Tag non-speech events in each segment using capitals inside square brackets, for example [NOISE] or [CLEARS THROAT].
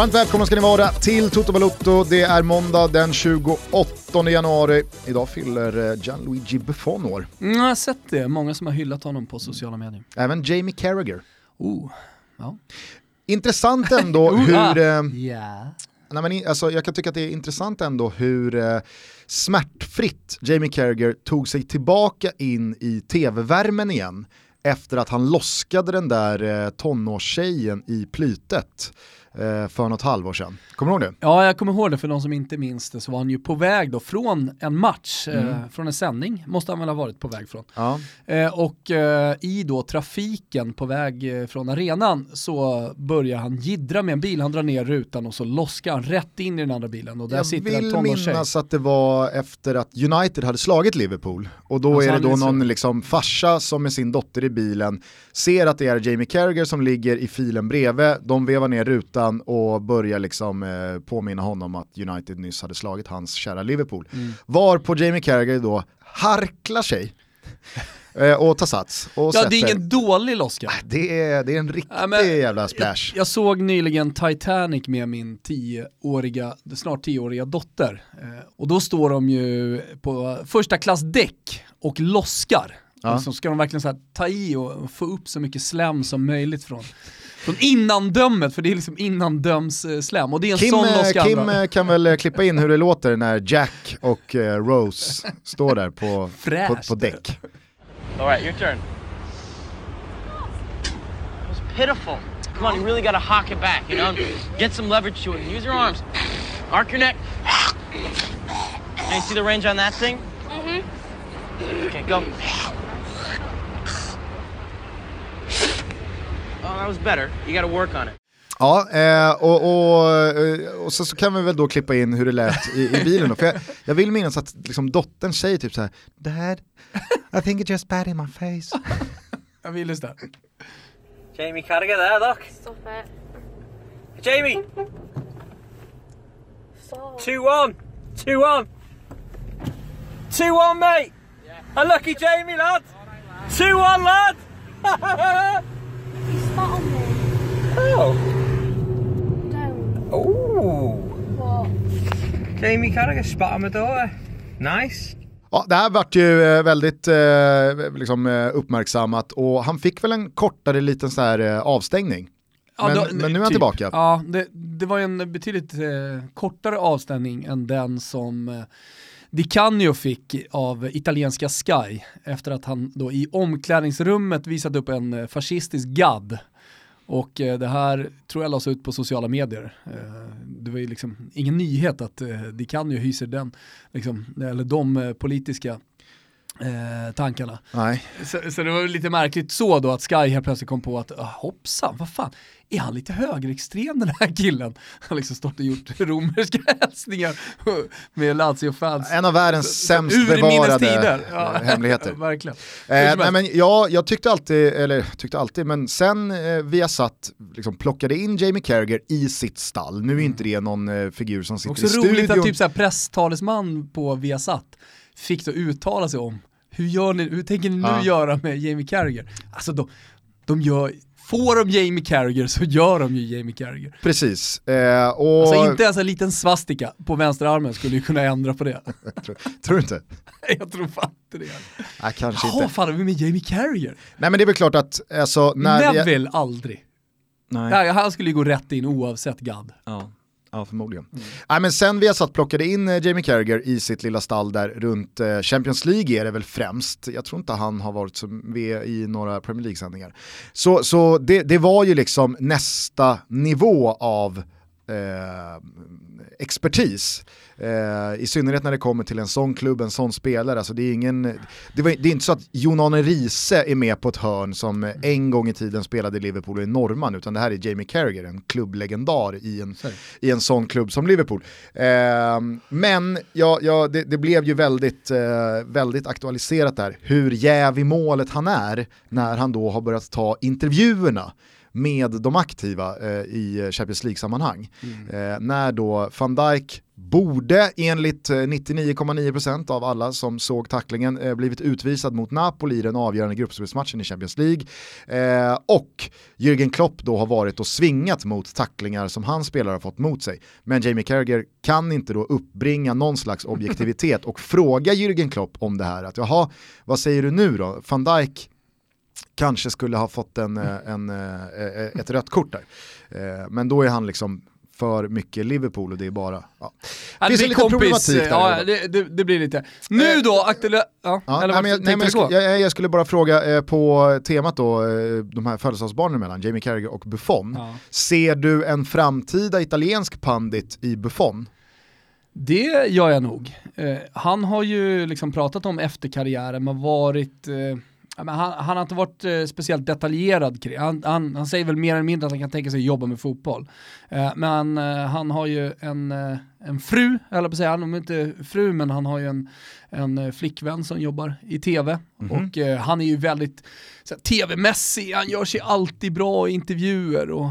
Varmt välkomna ska ni vara till Toto Balotto. Det är måndag den 28 januari. Idag fyller eh, Gianluigi Buffon år. Mm, jag har sett det, många som har hyllat honom på sociala medier. Även Jamie Carragher. Oh, ja. Intressant ändå [LAUGHS] hur... Eh, yeah. nej men, alltså, jag kan tycka att det är intressant ändå hur eh, smärtfritt Jamie Carragher tog sig tillbaka in i tv-värmen igen efter att han loskade den där eh, tonårstjejen i plytet för något halvår sedan. Kommer du ihåg det? Ja, jag kommer ihåg det. För de som inte minns det så var han ju på väg då från en match, eh, Mm. från en sändning, måste han väl ha varit på väg från. Ja. Eh, och eh, i då trafiken på väg eh, från arenan så börjar han jiddra med en bil, han drar ner rutan och så loskar han rätt in i den andra bilen och där Jag sitter en vill tonårstjej. minnas att det var efter att United hade slagit Liverpool och då Alltså, är det då så- någon liksom farsa som med sin dotter i bilen ser att det är Jamie Carragher som ligger i filen bredvid, de vevar ner rutan och börjar liksom eh, påminna honom att United nyss hade slagit hans kära Liverpool. Mm. Var på Jamie Carragher då harklar sig [LAUGHS] eh, och tar sats och Ja, sätter... det är ingen dålig loska. det, är, det är en riktig Ja, jävla splash. Jag, jag såg nyligen Titanic med min tioåriga, snart tioåriga dotter. Eh, och då står de ju på första klass däck och loskar. Ja. Och så ska de verkligen så ta i och få upp så mycket slem som möjligt från, från innandömet, för det är liksom innandömsslem. Och det är en Kim, sån eh, loska. Kim eh, kan väl eh, klippa in hur det låter när Jack och eh, Rose står där på, på, på däck. All right, your turn. It was pitiful. Come on, you really got to hawk it back, you know? Get some leverage to it. Use your arms. Arc your neck. Now you see the range on that thing? Mm-hmm. Okay, go. Oh, that was better. You got to work on it. Ja, eh, och, och, eh, och så, så kan vi väl då klippa in hur det lät i, i bilen då. För jag, jag vill minnas att liksom, dottern säger typ så här: Dad, I think it just pat in my face. [LAUGHS] Jag vill det. Jamie Carragher there, look. Stop it. Jamie, Stop. two on. Two on. Two on, mate. Unlucky Jamie, lad. Two on, lad. [LAUGHS] Spat on me. oh. Don't. Ooh. What? Jamie Carragher spat on my daughter. Nice. Ja, det här vart ju eh, väldigt eh, liksom, eh, uppmärksammat och han fick väl en kortare liten så här, eh, avstängning. Men- då- men nu är han tillbaka. Ja, det, det var en betydligt eh, kortare avstängning än den som eh, Di Canio fick av italienska Sky efter att han då i omklädningsrummet visade upp en eh, fascistisk gadd. Och eh, det här tror jag lades ut på sociala medier. Eh, det var ju liksom ingen nyhet att Di Canio hyser den, liksom, eller de politiska eh, tankarna. Nej. Så, så det var lite märkligt så då att Sky helt plötsligt kom på att ah, hoppsan, vad fan, är han lite högerextrem den här killen? [LAUGHS] Han har liksom stått och gjort romerska [LAUGHS] hälsningar med Lazio-fans. En av världens sämst Urminnes bevarade tider. Ja, eh, [LAUGHS] hemligheter. Verkligen. Eh, nej, men jag, jag tyckte alltid, eller tyckte alltid, men sen eh, vi har satt, liksom, plockade in Jamie Carragher i sitt stall, nu är inte det någon eh, figur som sitter Också i roligt studion. att typ så här presstalesman på Viasat fick då uttala sig om hur, gör ni, hur tänker ni nu Ja. göra med Jamie Carragher? Alltså de, de gör, får de Jamie Carragher så gör de ju Jamie Carragher. Precis. Eh, och, Alltså inte ens en liten svastika på vänsterarmen skulle ju kunna ändra på det. [LAUGHS] tror, tror du inte? [LAUGHS] Jag tror fan inte det. Nej, kanske Jaha, inte. fan är vi med Jamie Carragher? Nej men det är väl klart att, alltså, när vi... Neville aldrig. Nej. Nej, han skulle ju gå rätt in oavsett gadd. Ja. Ja, förmodligen. Nej, men sen vi har satt plockade in eh, Jamie Carragher i sitt lilla stall där runt eh, Champions League är det väl främst. Jag tror inte han har varit med i några Premier League-sändningar. Så, så det, det var ju liksom nästa nivå av eh, expertis. Eh, I synnerhet när det kommer till en sån klubb, en sån spelare. Alltså det, är ingen, det, var, det är inte så att Jon Arne Riise är med på ett hörn som eh, en gång i tiden spelade i Liverpool och är norrman, utan det här är Jamie Carragher, en klubblegendar i en, i en sån klubb som Liverpool. Eh, men ja, ja, det, det blev ju väldigt, eh, väldigt aktualiserat där, hur jäv i målet han är när han då har börjat ta intervjuerna med de aktiva eh, i Champions League-sammanhang. Eh, när då van Dijk borde enligt eh, 99,9% av alla som såg tacklingen eh, blivit utvisad mot Napoli i den avgörande gruppspelsmatchen i Champions League. Eh, och Jürgen Klopp då har varit och svingat mot tacklingar som hans spelare har fått mot sig. Men Jamie Carragher kan inte då uppbringa någon slags objektivitet och fråga Jürgen Klopp om det här. Att jaha, vad säger du nu då? Van Dijk kanske skulle ha fått en, eh, en, ett rött kort där. Men då är han liksom för mycket Liverpool och det är bara... Ja. Finns det blir liten kompis, problematik där. ja, det, det, det blir lite. Nu då, aktuella... Ja, Ja, eller nej, jag, nej, jag, skulle, jag, jag skulle bara fråga eh, på temat då, eh, de här födelsedagsbarnen mellan Jamie Carragher och Buffon. Ja. Ser du en framtida italiensk pandit i Buffon? Det gör jag nog. Eh, han har ju liksom pratat om efterkarriären, men varit... Eh, han, han har inte varit eh, speciellt detaljerad kring han, han, han säger väl mer eller mindre att han kan tänka sig jobba med fotboll. Eh, men eh, han har ju en, eh, en fru, eller på säga, han har inte fru, men han har ju en, en eh, flickvän som jobbar i tv. Och eh, han är ju väldigt tv-mässig, han gör sig alltid bra i intervjuer och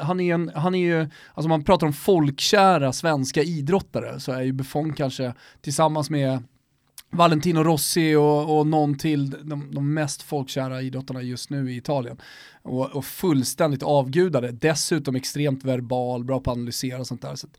han, är, en, han är ju, alltså man pratar om folkkära svenska idrottare så är ju Buffon kanske tillsammans med Valentino Rossi och, och någon till de, de mest folkkära idrottarna just nu i Italien. Och, och fullständigt avgudade, dessutom extremt verbal, bra på att analysera och sånt där. Så att,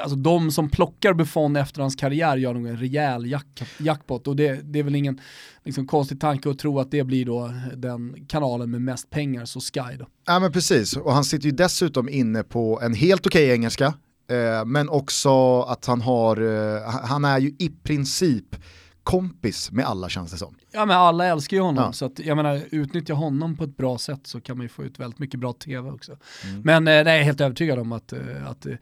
alltså de som plockar Buffon efter hans karriär gör nog en rejäl jack, jackpot och det, det är väl ingen liksom, konstig tanke att tro att det blir då den kanalen med mest pengar, så Sky då. Ja men precis, och han sitter ju dessutom inne på en helt okej engelska, eh, men också att han har, eh, han är ju i princip kompis med alla känns det som. Ja men alla älskar ju honom, Ja. så att, jag menar utnyttja honom på ett bra sätt så kan man ju få ut väldigt mycket bra tv också. Men eh, nej, jag är helt övertygad om att, eh, att eh,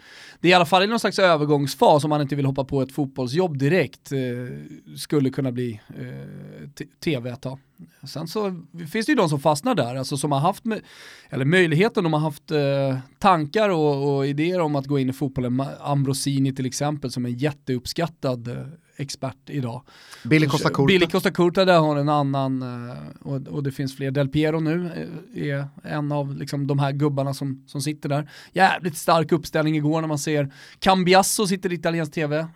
det är i alla fall i någon slags övergångsfas om man inte vill hoppa på ett fotbollsjobb direkt eh, skulle kunna bli eh, tv ett tag. Sen så finns det ju de som fastnar där, alltså som har haft, eller möjligheten, de har haft eh, tankar och, och idéer om att gå in i fotbollen. Ambrosini till exempel som är en jätteuppskattad expert idag. Billy Costa Curta. Billy Costa Curta där har en annan, eh, och, och det finns fler. Del Piero nu eh, är en av liksom, de här gubbarna som, som sitter där. Jävligt stark uppställning igår när man ser Cambiasso sitter i italiensk tv.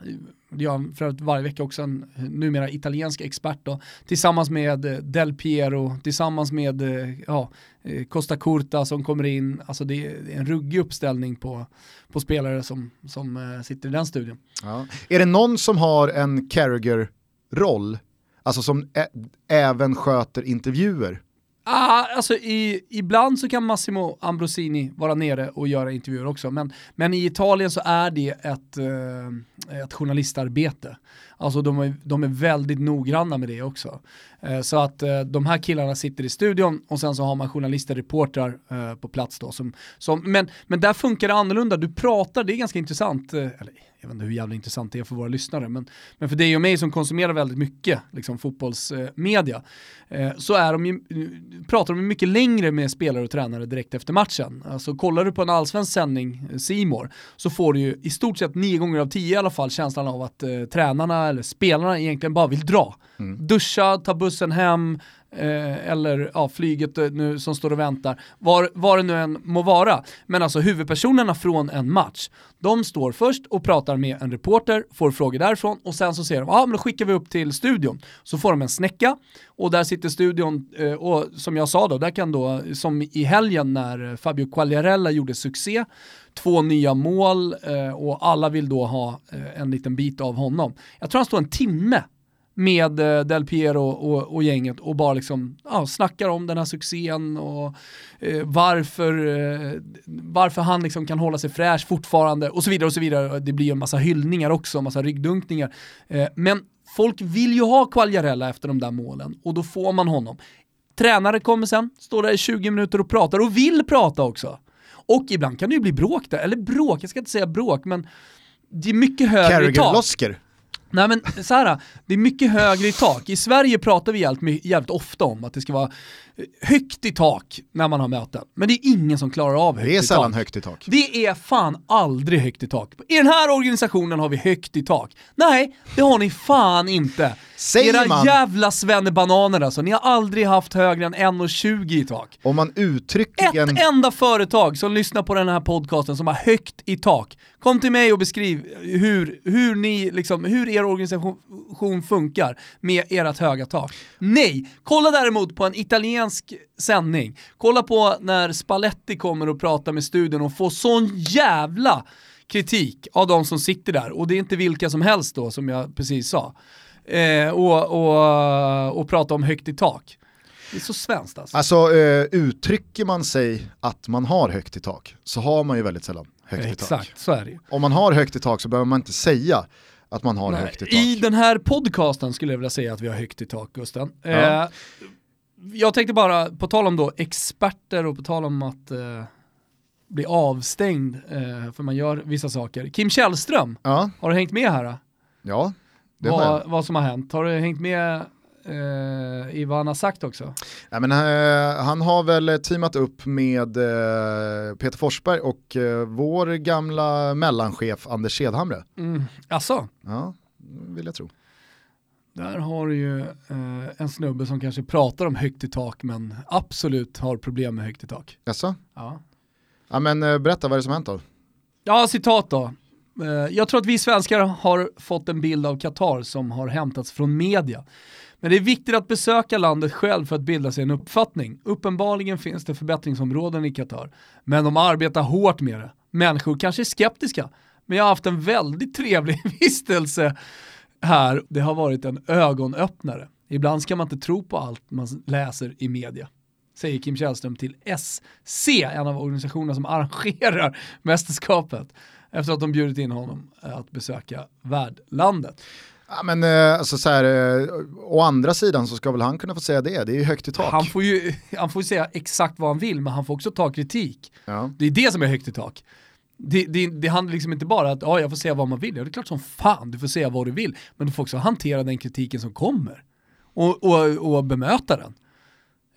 Det gör han för övrigt varje vecka också, en numera italiensk expert då. Tillsammans med eh, Del Piero, tillsammans med eh, ja, eh, Costa Curta som kommer in. Alltså det är en ruggig uppställning på, på spelare som, som sitter i den studion. Ja. Är det någon som har en Carragher-roll, alltså som ä- även sköter intervjuer? Ah, alltså i, ibland så kan Massimo Ambrosini vara nere och göra intervjuer också, men, men i Italien så är det ett, eh, ett journalistarbete. Alltså de är, de är väldigt noggranna med det också. Eh, så att eh, de här killarna sitter i studion och sen så har man journalister, reportrar eh, på plats då. Som, som, men, men där funkar det annorlunda, du pratar, det är ganska intressant, eller jag vet inte hur jävla intressant det är för våra lyssnare, men, men för dig och mig som konsumerar väldigt mycket liksom, fotbollsmedia, eh, så är de ju, pratar de ju mycket längre med spelare och tränare direkt efter matchen. Alltså kollar du på en allsvensk sändning, Simor, C More, så får du ju i stort sett nio gånger av tio i alla fall känslan av att eh, tränarna eller spelarna egentligen bara vill dra. Duscha, ta bussen hem, eh, eller ja, flyget eh, nu som står och väntar, var, var det nu än må vara. Men alltså huvudpersonerna från en match, de står först och pratar med en reporter, får frågor därifrån och sen så säger de, ja men då skickar vi upp till studion. Så får de en snäcka och där sitter studion eh, och som jag sa då, där kan då, som i helgen när Fabio Quagliarella gjorde succé, två nya mål eh, och alla vill då ha eh, en liten bit av honom. Jag tror han står en timme med eh, Del Piero och, och gänget och bara liksom ja, snackar om den här succén och eh, varför, eh, varför han liksom kan hålla sig fräsch fortfarande och så vidare och så vidare. Det blir ju en massa hyllningar också, en massa ryggdunkningar. Eh, men folk vill ju ha Quagliarella efter de där målen och då får man honom. Tränare kommer sen, står där i 20 minuter och pratar och vill prata också. Och ibland kan det ju bli bråk där, eller bråk, jag ska inte säga bråk, men det är mycket högre i tak. Carragher-losker? Nej men så här, det är mycket högre i tak. I Sverige pratar vi jävligt, jävligt ofta om att det ska vara högt i tak när man har möten. Men det är ingen som klarar av högt Det är i sällan tak. högt i tak. Det är fan aldrig högt i tak. I den här organisationen har vi högt i tak. Nej, det har ni fan inte. Säger Era man, jävla svennebananer alltså, ni har aldrig haft högre än 1,20 i tak. om man uttryckligen... Ett enda företag som lyssnar på den här podcasten som har högt i tak. Kom till mig och beskriv hur, hur, ni, liksom, hur er organisation funkar med ert höga tak. Nej! Kolla däremot på en italiensk sändning. Kolla på när Spalletti kommer och pratar med studion och får sån jävla kritik av de som sitter där. Och det är inte vilka som helst då, som jag precis sa. Eh, och, och, och prata om högt i tak. Det är så svenskt alltså. Alltså eh, uttrycker man sig att man har högt i tak så har man ju väldigt sällan högt i tak. Exakt, så är det. Om man har högt i tak så behöver man inte säga att man har Nej, högt i tak. I den här podcasten skulle jag vilja säga att vi har högt i tak, Gusten. Ja. Eh, jag tänkte bara, på tal om då experter och på tal om att eh, bli avstängd eh, för man gör vissa saker. Kim Källström, Ja, har du hängt med här? Då? ja. Vad, vad som har hänt? Har du hängt med eh, i vad han har sagt också? Ja, men, eh, han har väl teamat upp med eh, Peter Forsberg och eh, vår gamla mellanchef Anders Sedhamre. Mm. Alltså, Ja, vill jag tro. där har du ju eh, en snubbe som kanske pratar om högt i tak men absolut har problem med högt i tak. Jaså? Ja. Ja, men eh, berätta vad är det som hänt då? Ja, citat då. Eh, jag tror att vi svenskar har fått en bild av Qatar som har hämtats från media. Men det är viktigt att besöka landet själv för att bilda sig en uppfattning. Uppenbarligen finns det förbättringsområden i Qatar, men de arbetar hårt med det. Människor kanske är skeptiska, men jag har haft en väldigt trevlig [LAUGHS] vistelse här. Det har varit en ögonöppnare. Ibland ska man inte tro på allt man läser i media säger Kim Källström till SC, en av organisationerna som arrangerar [LAUGHS] mästerskapet, efter att de bjudit in honom eh, att besöka värdlandet. Ja, men eh, alltså så här, eh, å andra sidan så ska väl han kunna få säga det, det är ju högt i tak. Han får ju [LAUGHS] han får säga exakt vad han vill, men han får också ta kritik. Ja. Det är det som är högt i tak. Det, det, det handlar liksom inte bara att ja, jag får säga vad man vill, ja, det är klart som fan du får säga vad du vill, men du får också hantera den kritiken som kommer och, och, och bemöta den.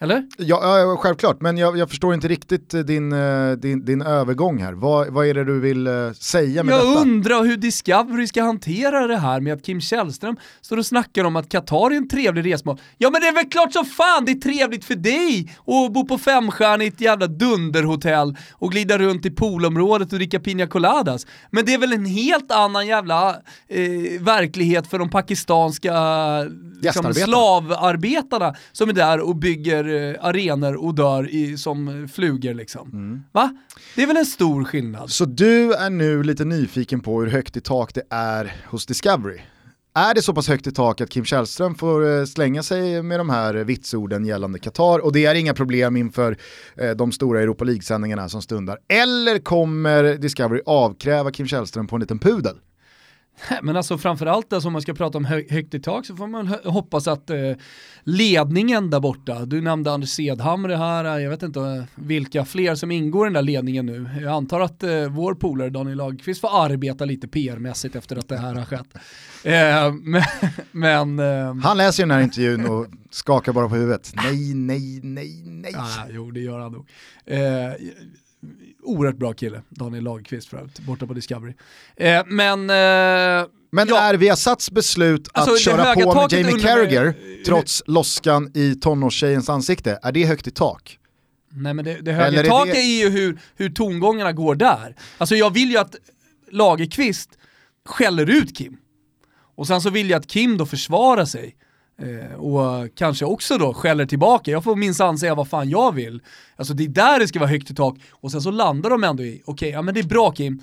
Eller? Ja, ja, självklart, men jag, jag förstår inte riktigt eh, din, eh, din, din övergång här. Vad, vad är det du vill eh, säga med Jag detta? undrar hur Discovery ska hantera det här med att Kim Källström står och snackar om att Qatar är en trevlig resmål. Ja men det är väl klart som fan det är trevligt för dig att bo på femstjärnigt jävla dunderhotell och glida runt i poolområdet och dricka pina coladas. Men det är väl en helt annan jävla eh, verklighet för de pakistanska liksom, slavarbetarna som är där och bygger Eh, arenor och dör i, som flugor liksom. Va? Det är väl en stor skillnad? Så du är nu lite nyfiken på hur högt i tak det är hos Discovery. Är det så pass högt i tak att Kim Källström får eh, slänga sig med de här eh, vitsorden gällande Qatar och det är inga problem inför de stora Europa League-sändningarna som stundar? Eller kommer Discovery avkräva Kim Källström på en liten pudel? [LAUGHS] Men alltså framförallt alltså, om man ska prata om hö högt i tak så får man hoppas att eh, ledningen där borta, du nämnde Anders Sedhamre här, jag vet inte eh, vilka fler som ingår i den där ledningen nu. Jag antar att eh, vår polare Daniel Lagerqvist får arbeta lite PR-mässigt efter att det här har skett. Eh, [LAUGHS] men men eh, Han läser ju den här intervjun och skakar bara på huvudet. Nej, nej, nej, nej. Ah, jo, det gör han nog. Eh, oerhört bra kille, Daniel Lagerqvist för övrigt, borta på Discovery. Eh, men eh, Men Ja. är Viasats beslut att Alltså, köra på med Jamie man- Carragher trots loskan i tonårstjejens ansikte, är det högt i tak? Nej men det, det Eller höga är taket det- är ju hur, hur tongångarna går där. Alltså jag vill ju att Lagerqvist skäller ut Kim. Och sen så vill jag att Kim då försvarar sig. Eh, och kanske också då skäller tillbaka. Jag får minsann säga vad fan jag vill. Alltså det är där det ska vara högt i tak. Och sen så landar de ändå i, okej, ja men det är bra Kim.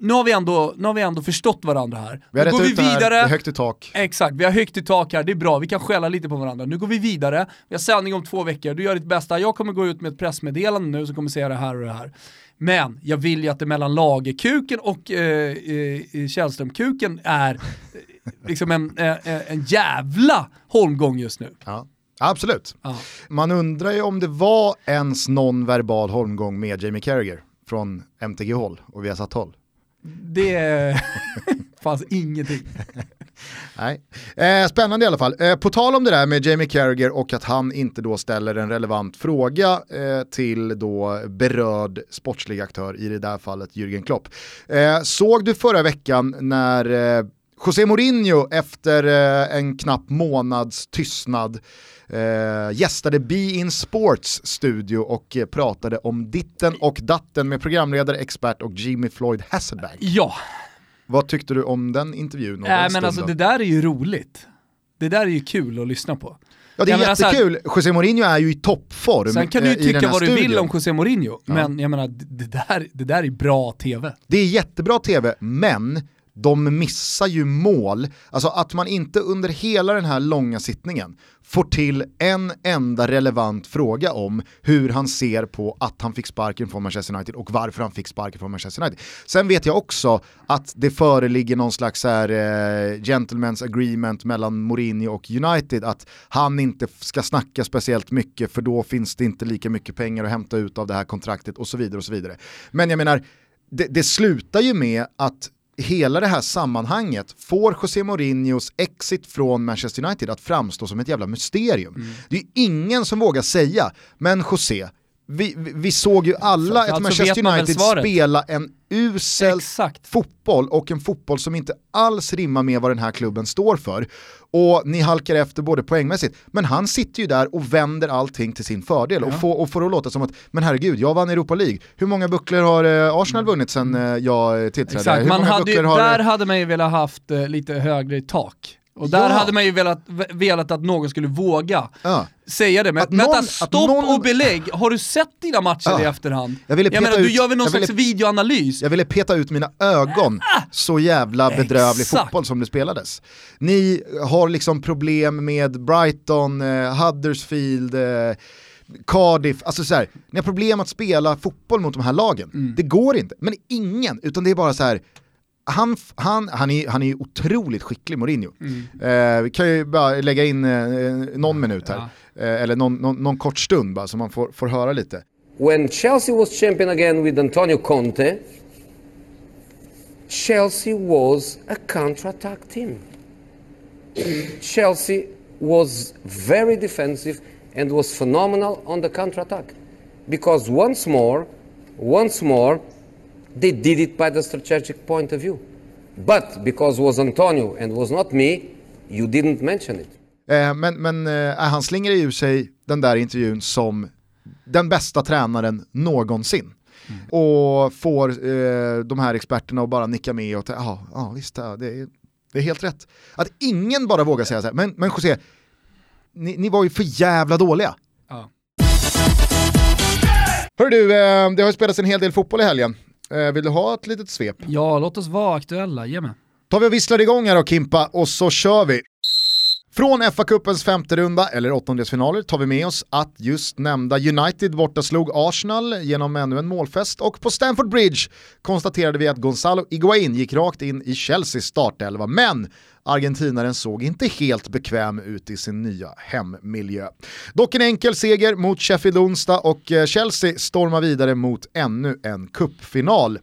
Nu har vi ändå, nu har vi ändå förstått varandra här. Vi har Nu går vi här, vidare. det är högt i tak. Exakt, vi har högt i tak här, det är bra, vi kan skälla lite på varandra. Nu går vi vidare, vi har sändning om två veckor, du gör ditt bästa, jag kommer gå ut med ett pressmeddelande nu som kommer säga det här och det här. Men jag vill ju att det mellan lagerkuken och eh, eh, Källströmkuken är liksom en, eh, en jävla holmgång just nu. Ja. Absolut. Ja. Man undrar ju om det var ens någon verbal holmgång med Jamie Carragher från MTG Håll och Viasat Håll. Det [LAUGHS] fanns ingenting. [LAUGHS] Nej. Eh, spännande i alla fall. Eh, på tal om det där med Jamie Carragher och att han inte då ställer en relevant fråga eh, till då berörd sportslig aktör, i det där fallet Jürgen Klopp. Eh, såg du förra veckan när eh, José Mourinho efter eh, en knapp månads tystnad eh, gästade Be In Sports studio och eh, pratade om ditten och datten med programledare, expert och Jimmy Floyd Hasselbank. Ja, Vad tyckte du om den intervjun? och äh, den men alltså det där är ju roligt. Det där är ju kul att lyssna på. Ja det är jag menar så här- jättekul, José Mourinho är ju i toppform Sen kan du ju tycka vad du vill om José Mourinho, men jag menar det där, det där är bra TV. Det är jättebra tv, men de missar ju mål. Alltså att man inte under hela den här långa sittningen får till en enda relevant fråga om hur han ser på att han fick sparken från Manchester United och varför han fick sparken från Manchester United. Sen vet jag också att det föreligger någon slags här, eh, gentleman's agreement mellan Mourinho och United att han inte ska snacka speciellt mycket för då finns det inte lika mycket pengar att hämta ut av det här kontraktet och så vidare. och så vidare. Men jag menar, det, det slutar ju med att hela det här sammanhanget får José Mourinhos exit från Manchester United att framstå som ett jävla mysterium. Mm. Det är ingen som vågar säga, men José, vi, vi, vi såg ju alla ett Framförallt så Manchester United spela en usel Exakt. fotboll och en fotboll som inte alls rimmar med vad den här klubben står för. Och ni halkar efter både poängmässigt, men han sitter ju där och vänder allting till sin fördel och, får, och får det att låta som att, men herregud, jag vann Europa League. Hur många bucklor har eh, Arsenal vunnit sen eh, jag tillträdde? Exakt, Hur man hade ju, har... där hade man ju velat haft eh, lite högre tak. Och där Ja. hade man ju velat, velat att någon skulle våga Ja. säga det. Men Att vänta, någon- att stopp någon- och belägg. Har du sett dina matcher Ja. i efterhand? Jag ville jag menar, du ut- gör väl någon ville- slags videoanalys? Jag ville peta ut mina ögon, så jävla bedrövlig Exakt. fotboll som det spelades. Ni har liksom problem med Brighton, eh, Huddersfield, eh, Cardiff, alltså så här, ni har problem att spela fotboll mot de här lagen. Mm. Det går inte, men ingen, utan det är bara så här. Han, han, han, är, han är otroligt skicklig, Mourinho. Mm. Eh, vi kan ju bara lägga in eh, någon minut här, eh, eller någon, någon, någon kort stund bara, så man får, får höra lite. When Chelsea was champion again with Antonio Conte, Chelsea was a counter-attack team. Chelsea was very defensive and was phenomenal on the counter-attack. Because once more, once more, they did it by the strategic point of view. But because it was Antonio and was not me, you didn't mention it. Eh, men men eh, han slänger ur sig den där intervjun som den bästa tränaren någonsin. Och får eh, de här experterna att bara nicka med och ja, ja visst, ja, det, är, det är helt rätt. Att ingen bara vågar säga så här, men, men José, ni, ni var ju för jävla dåliga. Ja. Hör du, eh, det har ju spelats en hel del fotboll i helgen. Eh, vill du ha ett litet svep? Ja, låt oss vara aktuella, ge mig. tar vi och visslar igång här då Kimpa och så kör vi. Från FA-cupens femte runda, eller åttondelsfinaler, tar vi med oss att just nämnda United borta slog Arsenal genom ännu en målfest och på Stamford Bridge konstaterade vi att Gonzalo Higuain gick rakt in i Chelseas startelva, men argentinaren såg inte helt bekväm ut i sin nya hemmiljö. Dock en enkel seger mot Sheffield onsdag och eh, Chelsea stormar vidare mot ännu en cupfinal.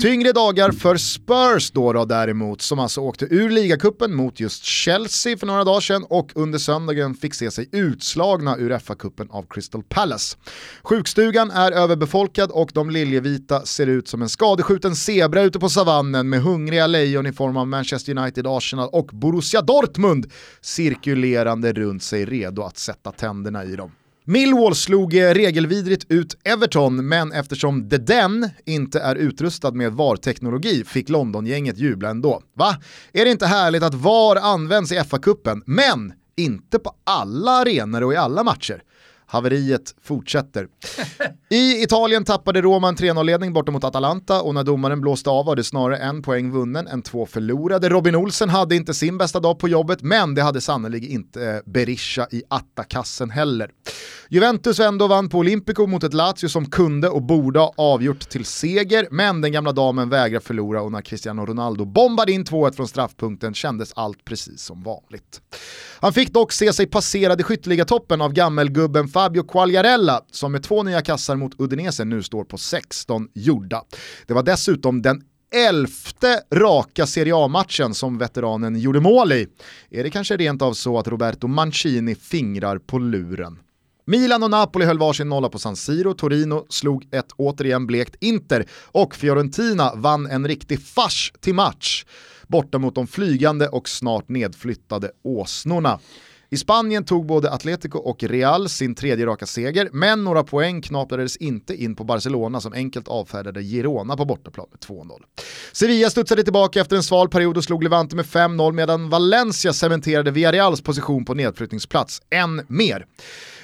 Tyngre dagar för Spurs då, då däremot, som alltså åkte ur ligacupen mot just Chelsea för några dagar sedan och under söndagen fick se sig utslagna ur FA-cupen av Crystal Palace. Sjukstugan är överbefolkad och de liljevita ser ut som en skadeskjuten zebra ute på savannen med hungriga lejon i form av Manchester United, Arsenal och Borussia Dortmund cirkulerande runt sig redo att sätta tänderna i dem. Millwall slog eh, regelvidrigt ut Everton, men eftersom The Den inte är utrustad med VAR-teknologi fick Londongänget jubla ändå. Va? Är det inte härligt att VAR används i FA-cupen, men inte på alla arenor och i alla matcher? Haveriet fortsätter. I Italien tappade Roma en 3-0-ledning borta mot Atalanta och när domaren blåste av var det snarare en poäng vunnen än två förlorade. Robin Olsen hade inte sin bästa dag på jobbet, men det hade sannolikt inte eh, Berisha i attakassen heller. Juventus ändå vann på Olympico mot ett Lazio som kunde och borde ha avgjort till seger, men den gamla damen vägrar förlora och när Cristiano Ronaldo bombade in 2-1 från straffpunkten kändes allt precis som vanligt. Han fick dock se sig passerad i skytteligatoppen av gammelgubben Fabio Quagliarella som med två nya kassar mot Udinese nu står på 16 gjorda. Det var dessutom den elfte raka Serie A-matchen som veteranen gjorde mål i. Är det kanske rent av så att Roberto Mancini fingrar på luren? Milan och Napoli höll varsin nolla på San Siro, Torino slog ett återigen blekt Inter och Fiorentina vann en riktig fars till match. borta mot de flygande och snart nedflyttade åsnorna. I Spanien tog både Atletico och Real sin tredje raka seger, men några poäng knaprades inte in på Barcelona som enkelt avfärdade Girona på bortaplan med 2-0. Sevilla studsade tillbaka efter en sval period och slog Levante med 5-0 medan Valencia cementerade Villareals position på nedflyttningsplats än mer.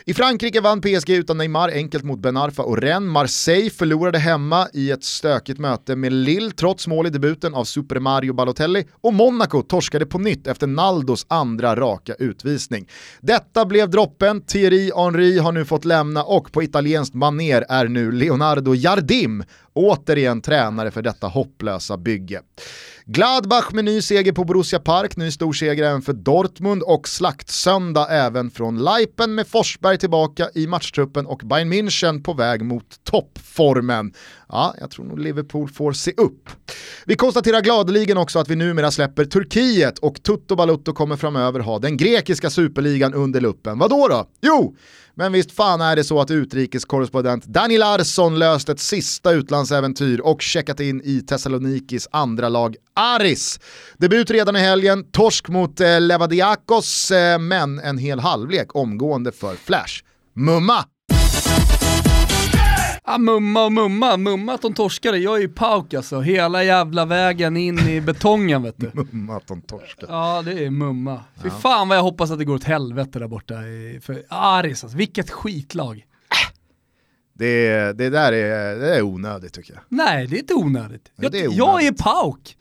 I Frankrike vann PSG utan Neymar enkelt mot Ben Arfa och Rennes. Marseille förlorade hemma i ett stökigt möte med Lille trots mål i debuten av Super Mario Balotelli och Monaco torskade på nytt efter Naldos andra raka utvisning. Detta blev droppen, Thierry Henry har nu fått lämna och på italienskt maner är nu Leonardo Jardim återigen tränare för detta hopplösa bygge. Gladbach med ny seger på Borussia Park, ny storseger även för Dortmund och slaktsöndag även från Leipen med Forsberg tillbaka i matchtruppen och Bayern München på väg mot toppformen. Ja, jag tror nog Liverpool får se upp. Vi konstaterar gladeligen också att vi numera släpper Turkiet och Tutto Balutto kommer framöver ha den grekiska superligan under luppen. Vadå då? Jo, men visst fan är det så att utrikeskorrespondent Dani Larsson löst ett sista utlandsäventyr och checkat in i Thessalonikis andra lag Aris. Debut redan i helgen, torsk mot eh, Levadiakos, eh, men en hel halvlek omgående för Flash. Mumma! Ja, mumma och mumma, mumma att de torskade, jag är ju pauk alltså, hela jävla vägen in i betongen vet du. [LAUGHS] Mumma att de torskar. Ja det är mumma. Fy fan vad jag hoppas att det går åt helvete där borta i, för Aris alltså, vilket skitlag. Det, det där är, det är onödigt tycker jag. Nej det är inte onödigt. Ja, Jag, det är jag är onödigt. pauk.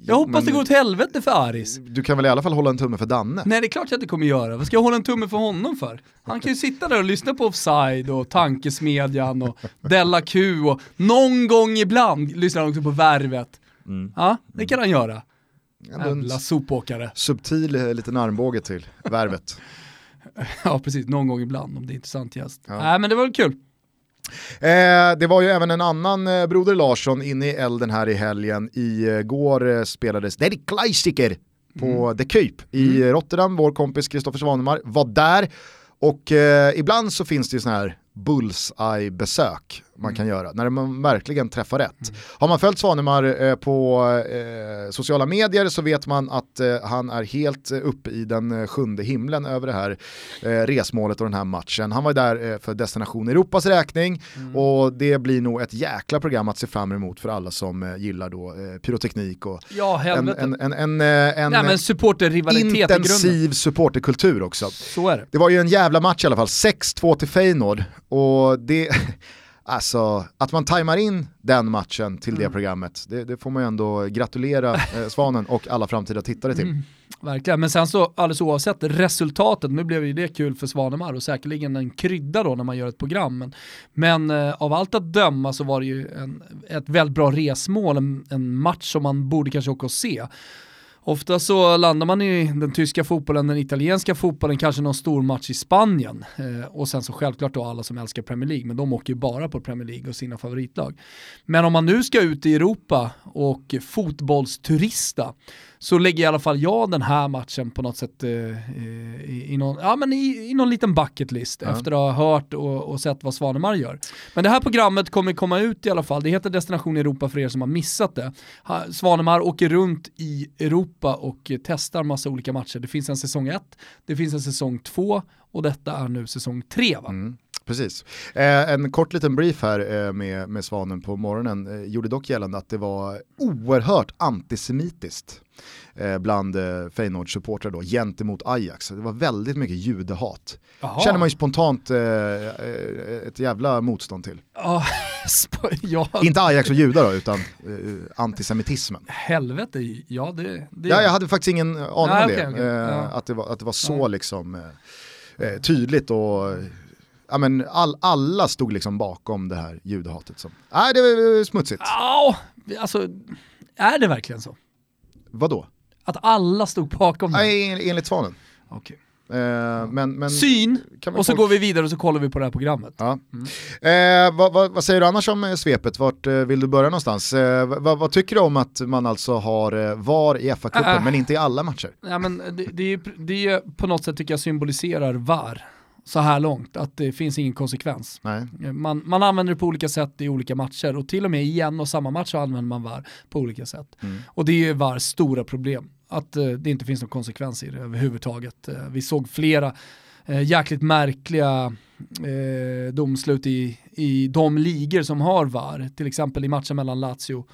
Jag hoppas men- det går åt helvete för Aris. Du kan väl i alla fall hålla en tumme för Danne? Nej det är klart jag inte kommer göra, vad ska jag hålla en tumme för honom för? Han kan ju sitta där och lyssna på Offside och Tankesmedjan och [LAUGHS] Della Q och någon gång ibland lyssnar han också på Värvet. Ja, det kan han göra. Jävla sopåkare. subtil eh, liten armbåge till [LAUGHS] värvet. Ja precis, någon gång ibland om det är intressant gäst. Nej men det var väl kul. Eh, det var ju även en annan eh, Broder Larsson inne i elden här i helgen. Igår eh, spelades Daddy Klaisiker på The Cape i Rotterdam. Vår kompis Kristoffer Svanemar var där. Och eh, ibland så finns det ju sådana här bullseye-besök man kan göra, när man verkligen träffar rätt. Har man följt Svanemar eh, på eh, sociala medier så vet man att eh, han är helt uppe i den sjunde himlen över det här resmålet och den här matchen. Han var där för Destination Europas räkning och det blir nog ett jäkla program att se fram emot för alla som gillar då pyroteknik och Ja en, en, en, en, en Nej intensiv supporterkultur också. Så är det. Det var ju en jävla match i alla fall, 6-2 till Feyenoord och det, [LAUGHS] alltså att man tajmar in den matchen till Mm. det programmet, det, det får man ju ändå gratulera eh, [LAUGHS] Svanen och alla framtida tittare till. Mm. Verkligen, men sen så alldeles oavsett resultatet, nu blev ju det kul för Svanemar och säkerligen en krydda då när man gör ett program. Men, men eh, av allt att döma så var det ju en, ett väldigt bra resmål, en, en match som man borde kanske åka och se. Ofta så landar man i den tyska fotbollen, den italienska fotbollen, kanske någon stor match i Spanien. Eh, och sen så självklart då alla som älskar Premier League, men de åker ju bara på Premier League och sina favoritlag. Men om man nu ska ut i Europa och fotbollsturista så lägger i alla fall jag den här matchen på något sätt eh, i, i, någon, ja, men i, i någon liten bucket list efter att ha hört och, och sett vad Svanemar gör. Men det här programmet kommer komma ut i alla fall, det heter Destination Europa för er som har missat det. Svanemar åker runt i Europa och eh, testar massa olika matcher. Det finns en säsong 1, det finns en säsong 2 och detta är nu säsong 3 va? Precis. Eh, en kort liten brief här eh, med, med Svanen på morgonen eh, gjorde dock gällande att det var oerhört antisemitiskt eh, bland eh, Feyenoord-supportrar då gentemot Ajax. Det var väldigt mycket judehat. Jaha. Känner man ju spontant eh, eh, ett jävla motstånd till. [LAUGHS] Sp- ja, Inte Ajax och judar då, utan antisemitismen. helvete, ja det... det Ja, jag hade faktiskt ingen aning Nej, om det. okej, okej. Eh, Ja. att, det var, att det var så Ja. liksom eh, tydligt och ja, men all, alla stod liksom bakom det här judehatet. Som, nej, det var smutsigt. Ja, alltså är det verkligen så? Vadå? Att alla stod bakom det? Nej, en- enligt Svanen. Okej. Eh, men, men, Syn, och så folk- går vi vidare och så kollar vi på det här programmet. Ja. Eh, vad, vad, vad säger du annars om eh, svepet? Vart eh, vill du börja någonstans? Eh, vad, vad tycker du om att man alltså har eh, VAR i FA-cupen Äh. men inte i alla matcher? Ja, men det, det, är, ju- det är på något sätt tycker jag symboliserar VAR. så här långt, att det finns ingen konsekvens. Nej. Man, man använder det på olika sätt i olika matcher och till och med i en och samma match så använder man VAR på olika sätt. Mm. Och det är VARs stora problem, att eh, det inte finns någon konsekvens i det överhuvudtaget. Eh, vi såg flera eh, jäkligt märkliga eh, domslut i, i de ligor som har VAR, till exempel i matchen mellan Lazio,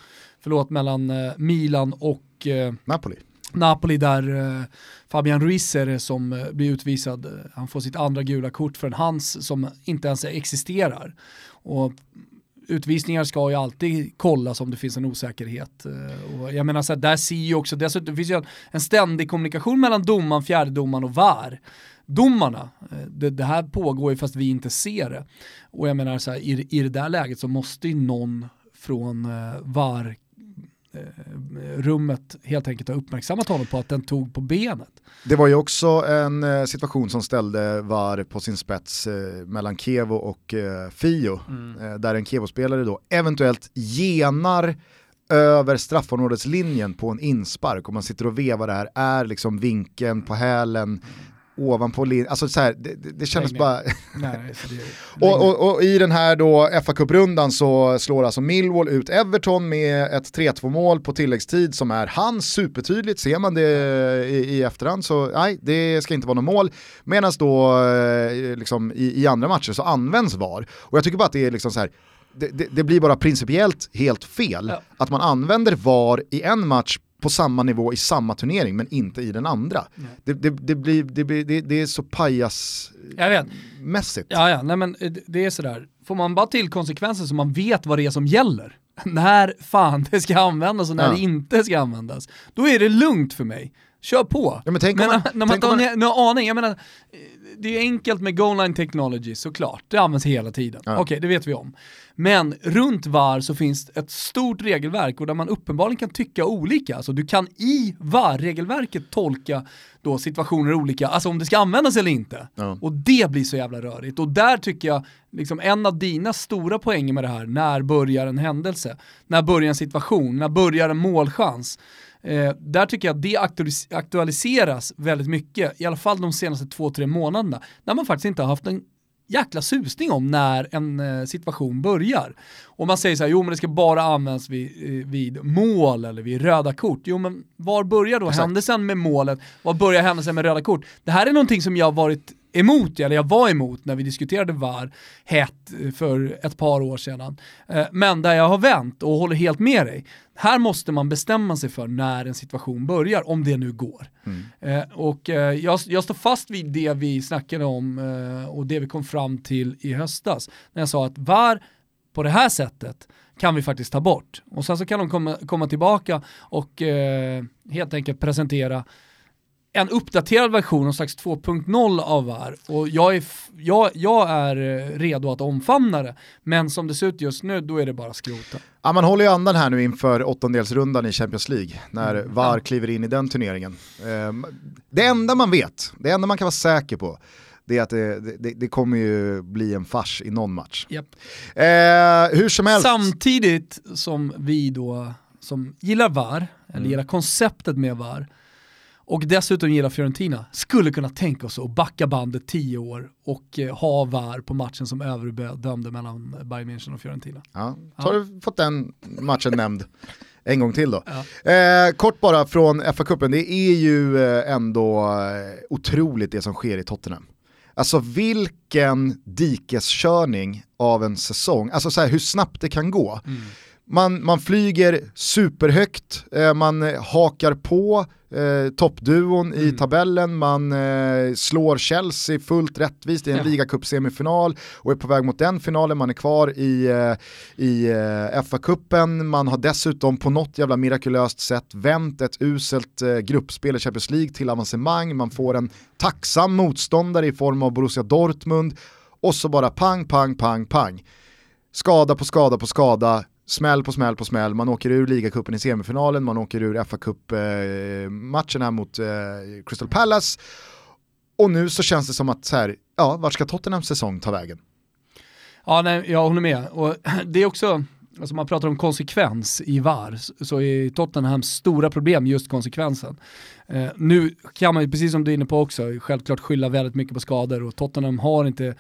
förlåt, mellan eh, Milan och eh, Napoli. Napoli där Fabian Ruiz är det som blir utvisad. Han får sitt andra gula kort för en hands som inte ens existerar. Och utvisningar ska ju alltid kollas om det finns en osäkerhet. Eh, och jag menar så här, där ser ju också, dessutom finns ju en, ständig kommunikation mellan domaren, fjärdedomaren och VAR. Domarna, eh, det, det här pågår ju fast vi inte ser det. Och jag menar så här, i, i det där läget så måste ju någon från eh, VAR rummet helt enkelt har uppmärksammat honom på att den tog på benet. Det var ju också en eh, situation som ställde VAR på sin spets eh, mellan Kevo och eh, Fio. Eh, där en Kevo-spelare då eventuellt genar över straffområdeslinjen på en inspark och man sitter och vevar det här, är liksom vinkeln på hälen ovanpå linjen, alltså så här, det, det, kändes ner. bara... Nej, [LAUGHS] det, Och, och, och i den här då fa Cup-rundan så slår alltså Millwall ut Everton med ett 3-2 mål på tilläggstid som är hans supertydligt, ser man det i, i efterhand så nej, det ska inte vara något mål. Medan då eh, liksom, i, i andra matcher så används VAR. Och jag tycker bara att det är liksom så här, det, det, det blir bara principiellt helt fel Ja. att man använder VAR i en match på samma nivå i samma turnering men inte i den andra. Det, det, det, blir, det, blir, det, är så pajasmässigt. Ja, ja, nej men eh, det är sådär. Får man bara till konsekvenser så man vet vad det är som gäller, [LAUGHS] när fan det ska användas och när Ja. det inte ska användas, då är det lugnt för mig. Kör på. Ja, men tänk om man- [LAUGHS] när, man inte har man- någon aning, jag menar, det är enkelt med goal line technology såklart, det används hela tiden. Ja. Okej, det vet vi om. Men runt VAR så finns ett stort regelverk och där man uppenbarligen kan tycka olika. Alltså du kan i VAR-regelverket tolka då situationer olika, alltså om det ska användas eller inte. Ja. Och det blir så jävla rörigt. Och där tycker jag, liksom en av dina stora poänger med det här, när börjar en händelse? När börjar en situation? När börjar en målchans? Eh, där tycker jag att det aktualis- aktualiseras väldigt mycket, i alla fall de senaste två, tre månaderna, när man faktiskt inte har haft en jäkla susning om när en eh, situation börjar. Och man säger så här, jo men det ska bara användas vid, eh, vid mål eller vid röda kort. Jo men var börjar då Exakt. händelsen med målet? Var börjar händelsen med röda kort? Det här är någonting som jag har varit emot, eller jag var emot när vi diskuterade VAR hett eh, för ett par år sedan. Eh, Men där jag har vänt och håller helt med dig. Här måste man bestämma sig för när en situation börjar, om det nu går. Eh, Och jag, jag står fast vid det vi snackade om och det vi kom fram till i höstas. När jag sa att VAR på det här sättet kan vi faktiskt ta bort. Och sen så kan de komma, komma tillbaka och helt enkelt presentera en uppdaterad version, någon slags 2.0 av VAR. Och jag är, jag, jag är eh, redo att omfamna det. Men som det ser ut just nu, då är det bara skrota. Ja, man håller ju andan här nu inför åttondelsrundan i Champions League när Mm. VAR kliver in i den turneringen. Ehm, det enda man vet, det enda man kan vara säker på, det är att det, det, det kommer ju bli en fars i någon match. Japp. Eh, hur som helst, Samtidigt som vi då, som gillar VAR, eller Mm. gillar konceptet med VAR, och dessutom gillar Fiorentina, skulle kunna tänka oss att backa bandet 10 år och eh, ha VAR på matchen som överbedömde mellan Bayern München och Fiorentina. ja, så har du fått den matchen nämnd [LAUGHS] en gång till då. Ja. Eh, kort bara från FA-cupen, det är ju eh, ändå eh, otroligt det som sker i Tottenham. Alltså vilken dikeskörning av en säsong, alltså så här, hur snabbt det kan gå. Man, man flyger superhögt, eh, man eh, hakar på eh, toppduon i tabellen, man eh, slår Chelsea fullt rättvist i en Ja. ligacup-semifinal och är på väg mot den finalen, man är kvar i, eh, i eh, FA-cupen, man har dessutom på något jävla mirakulöst sätt vänt ett uselt eh, gruppspel i Champions League till avancemang, man får en tacksam motståndare i form av Borussia Dortmund och så bara pang, pang, pang, pang. Skada på skada på skada, smäll på smäll på smäll, man åker ur ligacupen i semifinalen, man åker ur fa Cup-matchen eh, mot eh, Crystal Palace. Och nu så känns det som att så här, ja, vart ska Tottenhams säsong ta vägen? Ja, nej, jag håller med. Och [CLEARS THROAT] det är också, alltså man pratar om konsekvens i VAR, så är Tottenhams stora problem just konsekvensen. Eh, nu kan man ju, precis som du är inne på också, självklart skylla väldigt mycket på skador och Tottenham har inte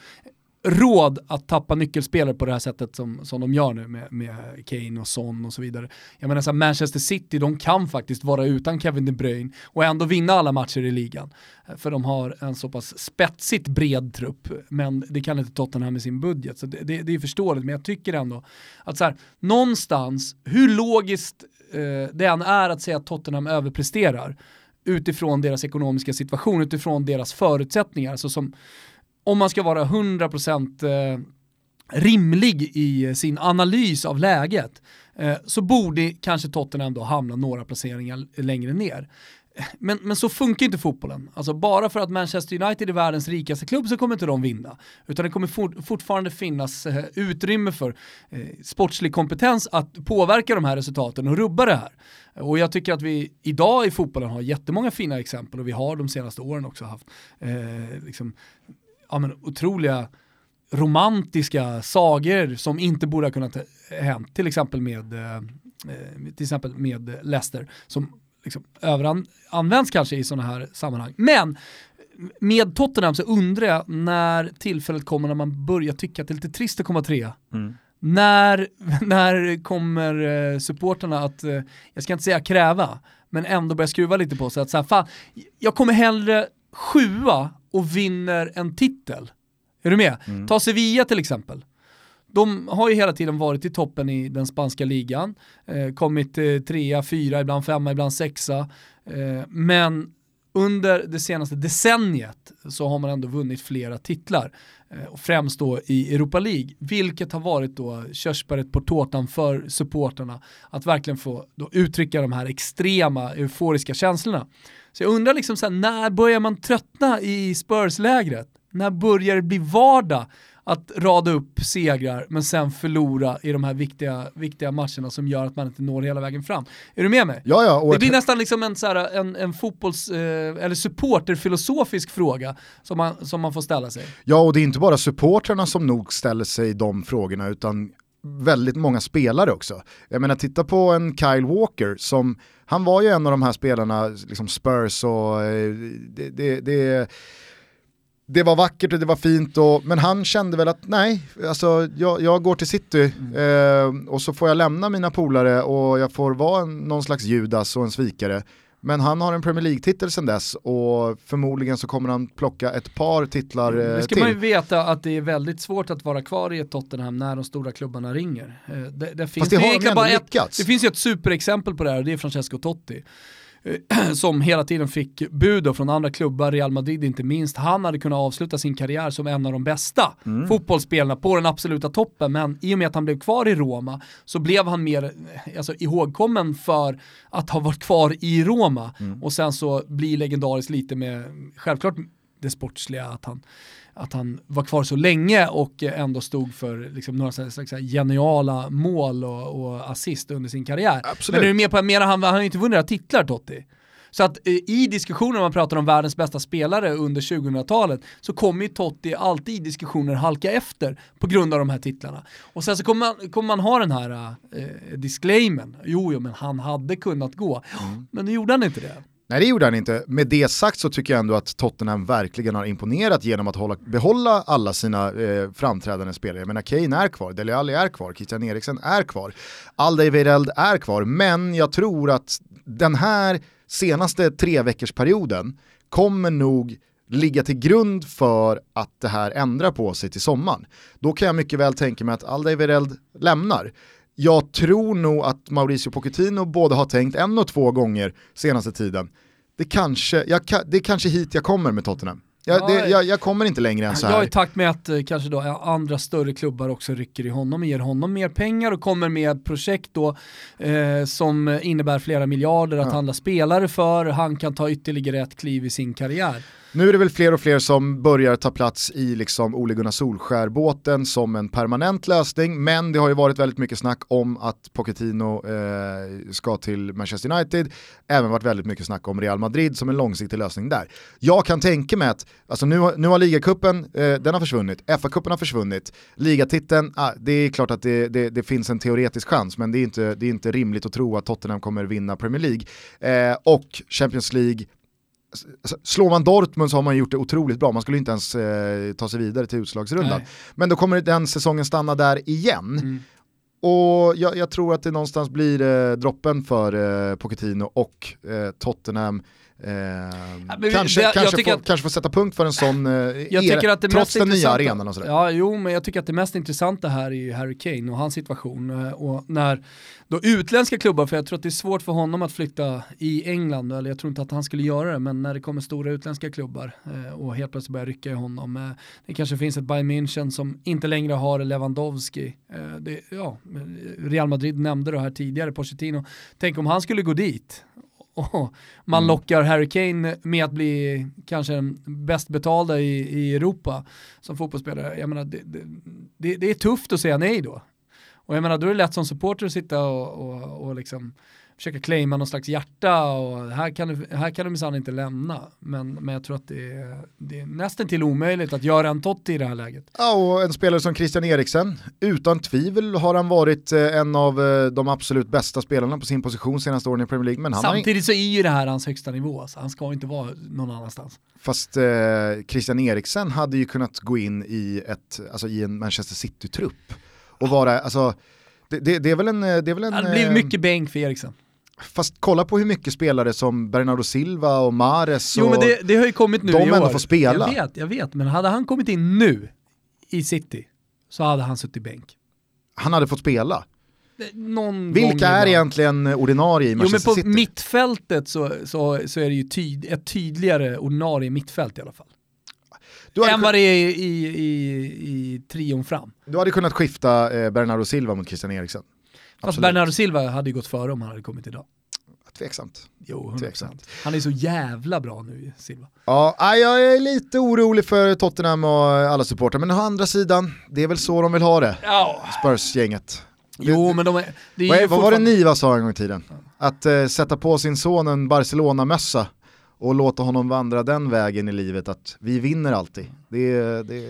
råd att tappa nyckelspelare på det här sättet som, som de gör nu med, med Kane och Son och så vidare. Jag menar så här, Manchester City, de kan faktiskt vara utan Kevin De Bruyne och ändå vinna alla matcher i ligan. För de har en så pass spetsigt bred trupp, men det kan inte Tottenham med sin budget. Så det, det, det är förståeligt, men jag tycker ändå att så här, någonstans, hur logiskt eh, det än är att säga att Tottenham överpresterar, utifrån deras ekonomiska situation, utifrån deras förutsättningar, Så som om man ska vara 100% eh, rimlig i eh, sin analys av läget eh, så borde kanske Tottenham då hamna några placeringar längre ner. Men, men så funkar inte fotbollen. Alltså bara för att Manchester United är världens rikaste klubb så kommer inte de vinna. Utan det kommer for, fortfarande finnas eh, utrymme för eh, sportslig kompetens att påverka de här resultaten och rubba det här. Och jag tycker att vi idag i fotbollen har jättemånga fina exempel och vi har de senaste åren också haft eh, liksom, ja, men, otroliga romantiska sagor som inte borde ha kunnat hänt. Till exempel med, eh, till exempel med Leicester som liksom överanvänds kanske i sådana här sammanhang. Men med Tottenham så undrar jag när tillfället kommer när man börjar tycka att det är lite trist att komma trea. Mm. När, [LAUGHS] när kommer eh, supporterna att, eh, jag ska inte säga kräva, men ändå börja skruva lite på sig att så här, fan, jag kommer hellre sjua och vinner en titel. Är du med? Mm. Ta Sevilla till exempel. De har ju hela tiden varit i toppen i den spanska ligan, eh, kommit eh, trea, fyra, ibland femma, ibland sexa. Eh, men under det senaste decenniet så har man ändå vunnit flera titlar. Eh, främst då i Europa League, vilket har varit då körsbäret på tårtan för supporterna att verkligen få uttrycka de här extrema euforiska känslorna. Så jag undrar liksom så här, när börjar man tröttna i Spurs-lägret? När börjar det bli vardag att rada upp segrar men sen förlora i de här viktiga, viktiga matcherna som gör att man inte når hela vägen fram. Är du med mig? Ja, ja, det blir nästan liksom en, så här, en, en fotbolls, eh, eller supporterfilosofisk fråga som man, som man får ställa sig. Ja, och det är inte bara supportrarna som nog ställer sig de frågorna utan väldigt många spelare också. Jag menar titta på en Kyle Walker som, han var ju en av de här spelarna, liksom Spurs och eh, det, det, det det var vackert och det var fint, och, men han kände väl att nej, alltså, jag, jag går till city mm. eh, och så får jag lämna mina polare och jag får vara en, någon slags Judas och en svikare. Men han har en Premier League-titel sedan dess och förmodligen så kommer han plocka ett par titlar eh, Det ska till. man ju veta att det är väldigt svårt att vara kvar i ett Tottenham när de stora klubbarna ringer. Eh, det, det, finns, det, har de bara ett, det finns ju ett superexempel på det här och det är Francesco Totti. [CLEARS THROAT] Som hela tiden fick bud från andra klubbar, Real Madrid inte minst. Han hade kunnat avsluta sin karriär som en av de bästa mm. fotbollsspelarna på den absoluta toppen, men i och med att han blev kvar i Roma så blev han mer alltså, ihågkommen för att ha varit kvar i Roma mm. och sen så blir legendariskt lite med, självklart det sportsliga, att han att han var kvar så länge och ändå stod för liksom några slags geniala mål och, och assist under sin karriär. Absolut. Men är du med på att han, han har inte vunnit några titlar Totti. Så att eh, i diskussioner man pratar om världens bästa spelare under 2000-talet så kommer ju Totti alltid i diskussioner halka efter på grund av de här titlarna. Och sen så kommer man, kommer man ha den här eh, disclaimen, jo, jo men han hade kunnat gå, mm. men nu gjorde han inte det. Nej det gjorde han inte. Med det sagt så tycker jag ändå att Tottenham verkligen har imponerat genom att hålla, behålla alla sina eh, framträdande spelare. Jag menar Kane är kvar, Dele Alli är kvar, Christian Eriksen är kvar, Aldeireld är kvar, men jag tror att den här senaste tre veckors perioden kommer nog ligga till grund för att det här ändrar på sig till sommaren. Då kan jag mycket väl tänka mig att Aldeireld lämnar jag tror nog att Mauricio Pochettino både har tänkt en och två gånger senaste tiden, det, kanske, jag, det är kanske hit jag kommer med Tottenham. Jag, det, jag, jag, kommer inte längre än så här. Jag är i takt med att eh, kanske då andra större klubbar också rycker i honom och ger honom mer pengar och kommer med projekt då eh, som innebär flera miljarder att ja. handla spelare för. Han kan ta ytterligare ett kliv i sin karriär. Nu är det väl fler och fler som börjar ta plats i liksom Ole Gunnar Solskär-båten som en permanent lösning, men det har ju varit väldigt mycket snack om att Pochettino eh, ska till Manchester United, även varit väldigt mycket snack om Real Madrid som en långsiktig lösning där. Jag kan tänka mig att, alltså nu, har- nu har ligacupen, eh, den har försvunnit, FA-cupen har försvunnit, ligatiteln, ah, det är klart att det, det, det finns en teoretisk chans, men det är, inte, det är inte rimligt att tro att Tottenham kommer vinna Premier League. Eh, och Champions League, Slår man Dortmund så har man gjort det otroligt bra, man skulle inte ens eh, ta sig vidare till utslagsrundan. Nej. Men då kommer den säsongen stanna där igen. Mm. Och jag, jag tror att det någonstans blir eh, droppen för eh, Pochettino och eh, Tottenham. Eh, vi- kanske, jag kanske, får, att- kanske får sätta punkt för en sån eh, Jag era, tycker att det trots den nya arenan och sådär. Ja, jo, men jag tycker att det mest intressanta här är ju Harry Kane och hans situation. Eh, Och när då utländska klubbar, för jag tror att det är svårt för honom att flytta i England, eller jag tror inte att han skulle göra det, men när det kommer stora utländska klubbar eh, och helt plötsligt börjar rycka i honom. eh, Det kanske finns ett Bayern München som inte längre har Lewandowski. Det, ja, Real Madrid nämnde det här tidigare, Pochettino. Tänk om han skulle gå dit och man Mm. lockar Harry Kane med att bli kanske den bäst betalda i, i Europa som fotbollsspelare. Jag menar, det, det, det, det är tufft att säga nej då. Och jag menar, då är det lätt som supporter att sitta och, och, och liksom försöka claima någon slags hjärta och här kan du, här kan du minsann inte lämna. Men, men jag tror att det är, det är nästan till omöjligt att göra en Totti i det här läget. Ja, och en spelare som Christian Eriksen, utan tvivel har han varit eh, en av eh, de absolut bästa spelarna på sin position senaste åren i Premier League. Men han Samtidigt så är ju det här hans högsta nivå, alltså. han ska inte vara någon annanstans. fast eh, Christian Eriksen hade ju kunnat gå in i, ett, alltså, i en Manchester City-trupp och vara, alltså, det, det, det är väl en... Det är väl en Det eh, mycket bänk för Eriksen. Fast kolla på hur mycket spelare som Bernardo Silva och Mares Jo och... men det, det har ju kommit nu de i år. ändå får spela. Jag vet, jag vet, men hade han kommit in nu i City så hade han suttit bänk. Han hade fått spela. Någon gång Vilka är egentligen ordinarie i Jo men Manchester på City? mittfältet så, så, så är det ju tyd, ett tydligare ordinarie mittfält i alla fall. du, hade, Än vad det är i, i, i, i trion fram. du hade kunnat skifta eh, Bernardo Silva mot Christian Eriksen. Fast. Bernardo Silva hade ju gått före om han hade kommit idag. Tveksamt. Jo, 100%. Tveksamt. Han är så jävla bra nu, Silva. Ja, jag är lite orolig för Tottenham och alla supportrar, men å andra sidan, det är väl så de vill ha det, Ja. Spurs-gänget. Jo, men de är... Det är Vad, är, vad var det fortfarande- Niva sa en gång i tiden? Att eh, sätta på sin son en Barcelona-mössa och låta honom vandra den vägen i livet, att vi vinner alltid. Det, det,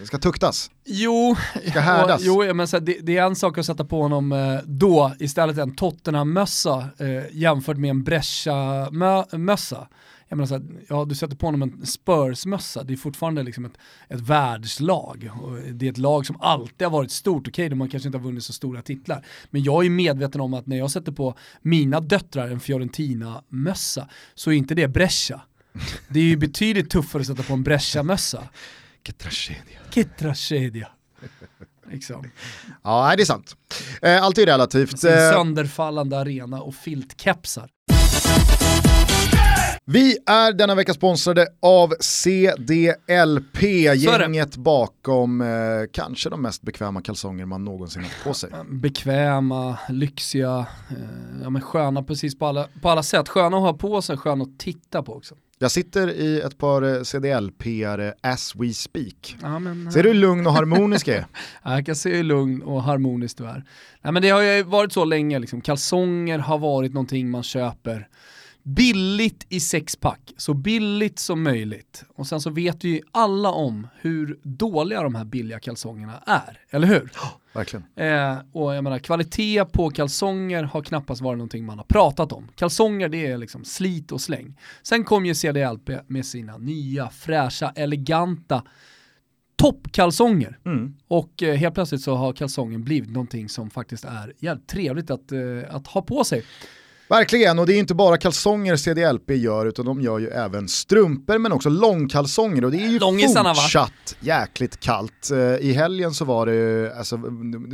det ska tuktas. Jo, Ska härdas. och- jo men så här, det, det är en sak att sätta på honom eh, då istället en Tottenham-mössa eh, jämfört med en Brescia-mössa. Jag menar så här, ja du sätter på honom en Spurs-mössa, det är fortfarande liksom ett, ett världslag. Och det är ett lag som alltid har varit stort, okej de har kanske inte har vunnit så stora titlar. Men jag är medveten om att när jag sätter på mina döttrar en Fiorentina-mössa så är inte det Brescia. Det är ju betydligt tuffare att sätta på en Brescia-mössa. Vilket tragedi. Che tragedia. Liksom. Ja, det är sant. Eh, allt är relativt. Sin Eh, sönderfallande arena och filtkepsar. Vi är denna vecka sponsrade av CDLP, gänget bakom eh, kanske de mest bekväma kalsonger man någonsin haft på sig. Bekväma, lyxiga, eh, ja, men sköna precis på alla, på alla sätt. Sköna att ha på sig, sköna att titta på också. Jag sitter i ett par eh, CDLP-are as we speak. Ja, men, Ser du hur lugn och harmonisk är? [LAUGHS] Ja, jag kan se hur lugn och harmonisk du är. Nej, men det har ju varit så länge, liksom. kalsonger har varit någonting man köper billigt i sexpack, så billigt som möjligt. Och sen så vet ju alla om hur dåliga de här billiga kalsongerna är, eller hur? Verkligen. Eh, och jag menar, kvalitet på kalsonger har knappast varit någonting man har pratat om. Kalsonger det är liksom slit och släng. Sen kom ju CDLP med sina nya, fräscha, eleganta toppkalsonger. Mm. Och eh, helt plötsligt så har kalsongen blivit någonting som faktiskt är jävligt trevligt att, eh, att ha på sig. Verkligen, och det är inte bara kalsonger CDLP gör utan de gör ju även strumpor men också långkalsonger och det är ju Långisarna, va? fortsatt jäkligt kallt. Eh, I helgen så var det alltså,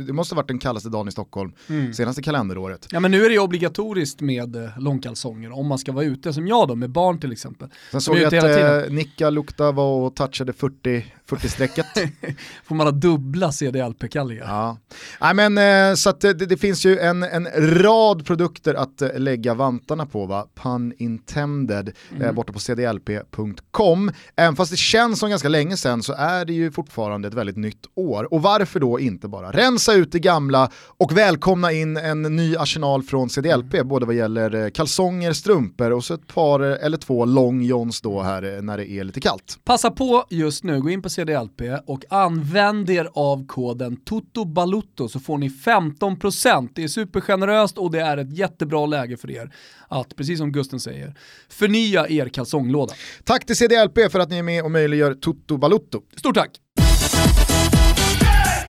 det måste ha varit den kallaste dagen i Stockholm Mm. senaste kalenderåret. Ja men nu är det ju obligatoriskt med eh, långkalsonger om man ska vara ute som jag då med barn till exempel. Sen såg jag att eh, Nika Lukta var och touchade 40, 40-strecket. [LAUGHS] Får man ha dubbla CDLP-kallingar? Ja. Nej, men, eh, så det, det finns ju en, en rad produkter att eh, lägga vantarna på, va? pun intended, eh, borta på cdlp.com. Även fast det känns som ganska länge sedan så är det ju fortfarande ett väldigt nytt år. Och varför då inte bara rensa ut det gamla och välkomna in en ny arsenal från CDLP, både vad gäller eh, kalsonger, strumpor och så ett par eller två long johns då här när det är lite kallt. Passa på just nu, gå in på CDLP och använd er av koden TOTOBALUTTO så får ni 15%. Det är supergeneröst och det är ett jättebra läge för er att, precis som Gusten säger, förnya er kalsonglåda. Tack till CDLP för att ni är med och möjliggör Toto Balutto. Stort tack!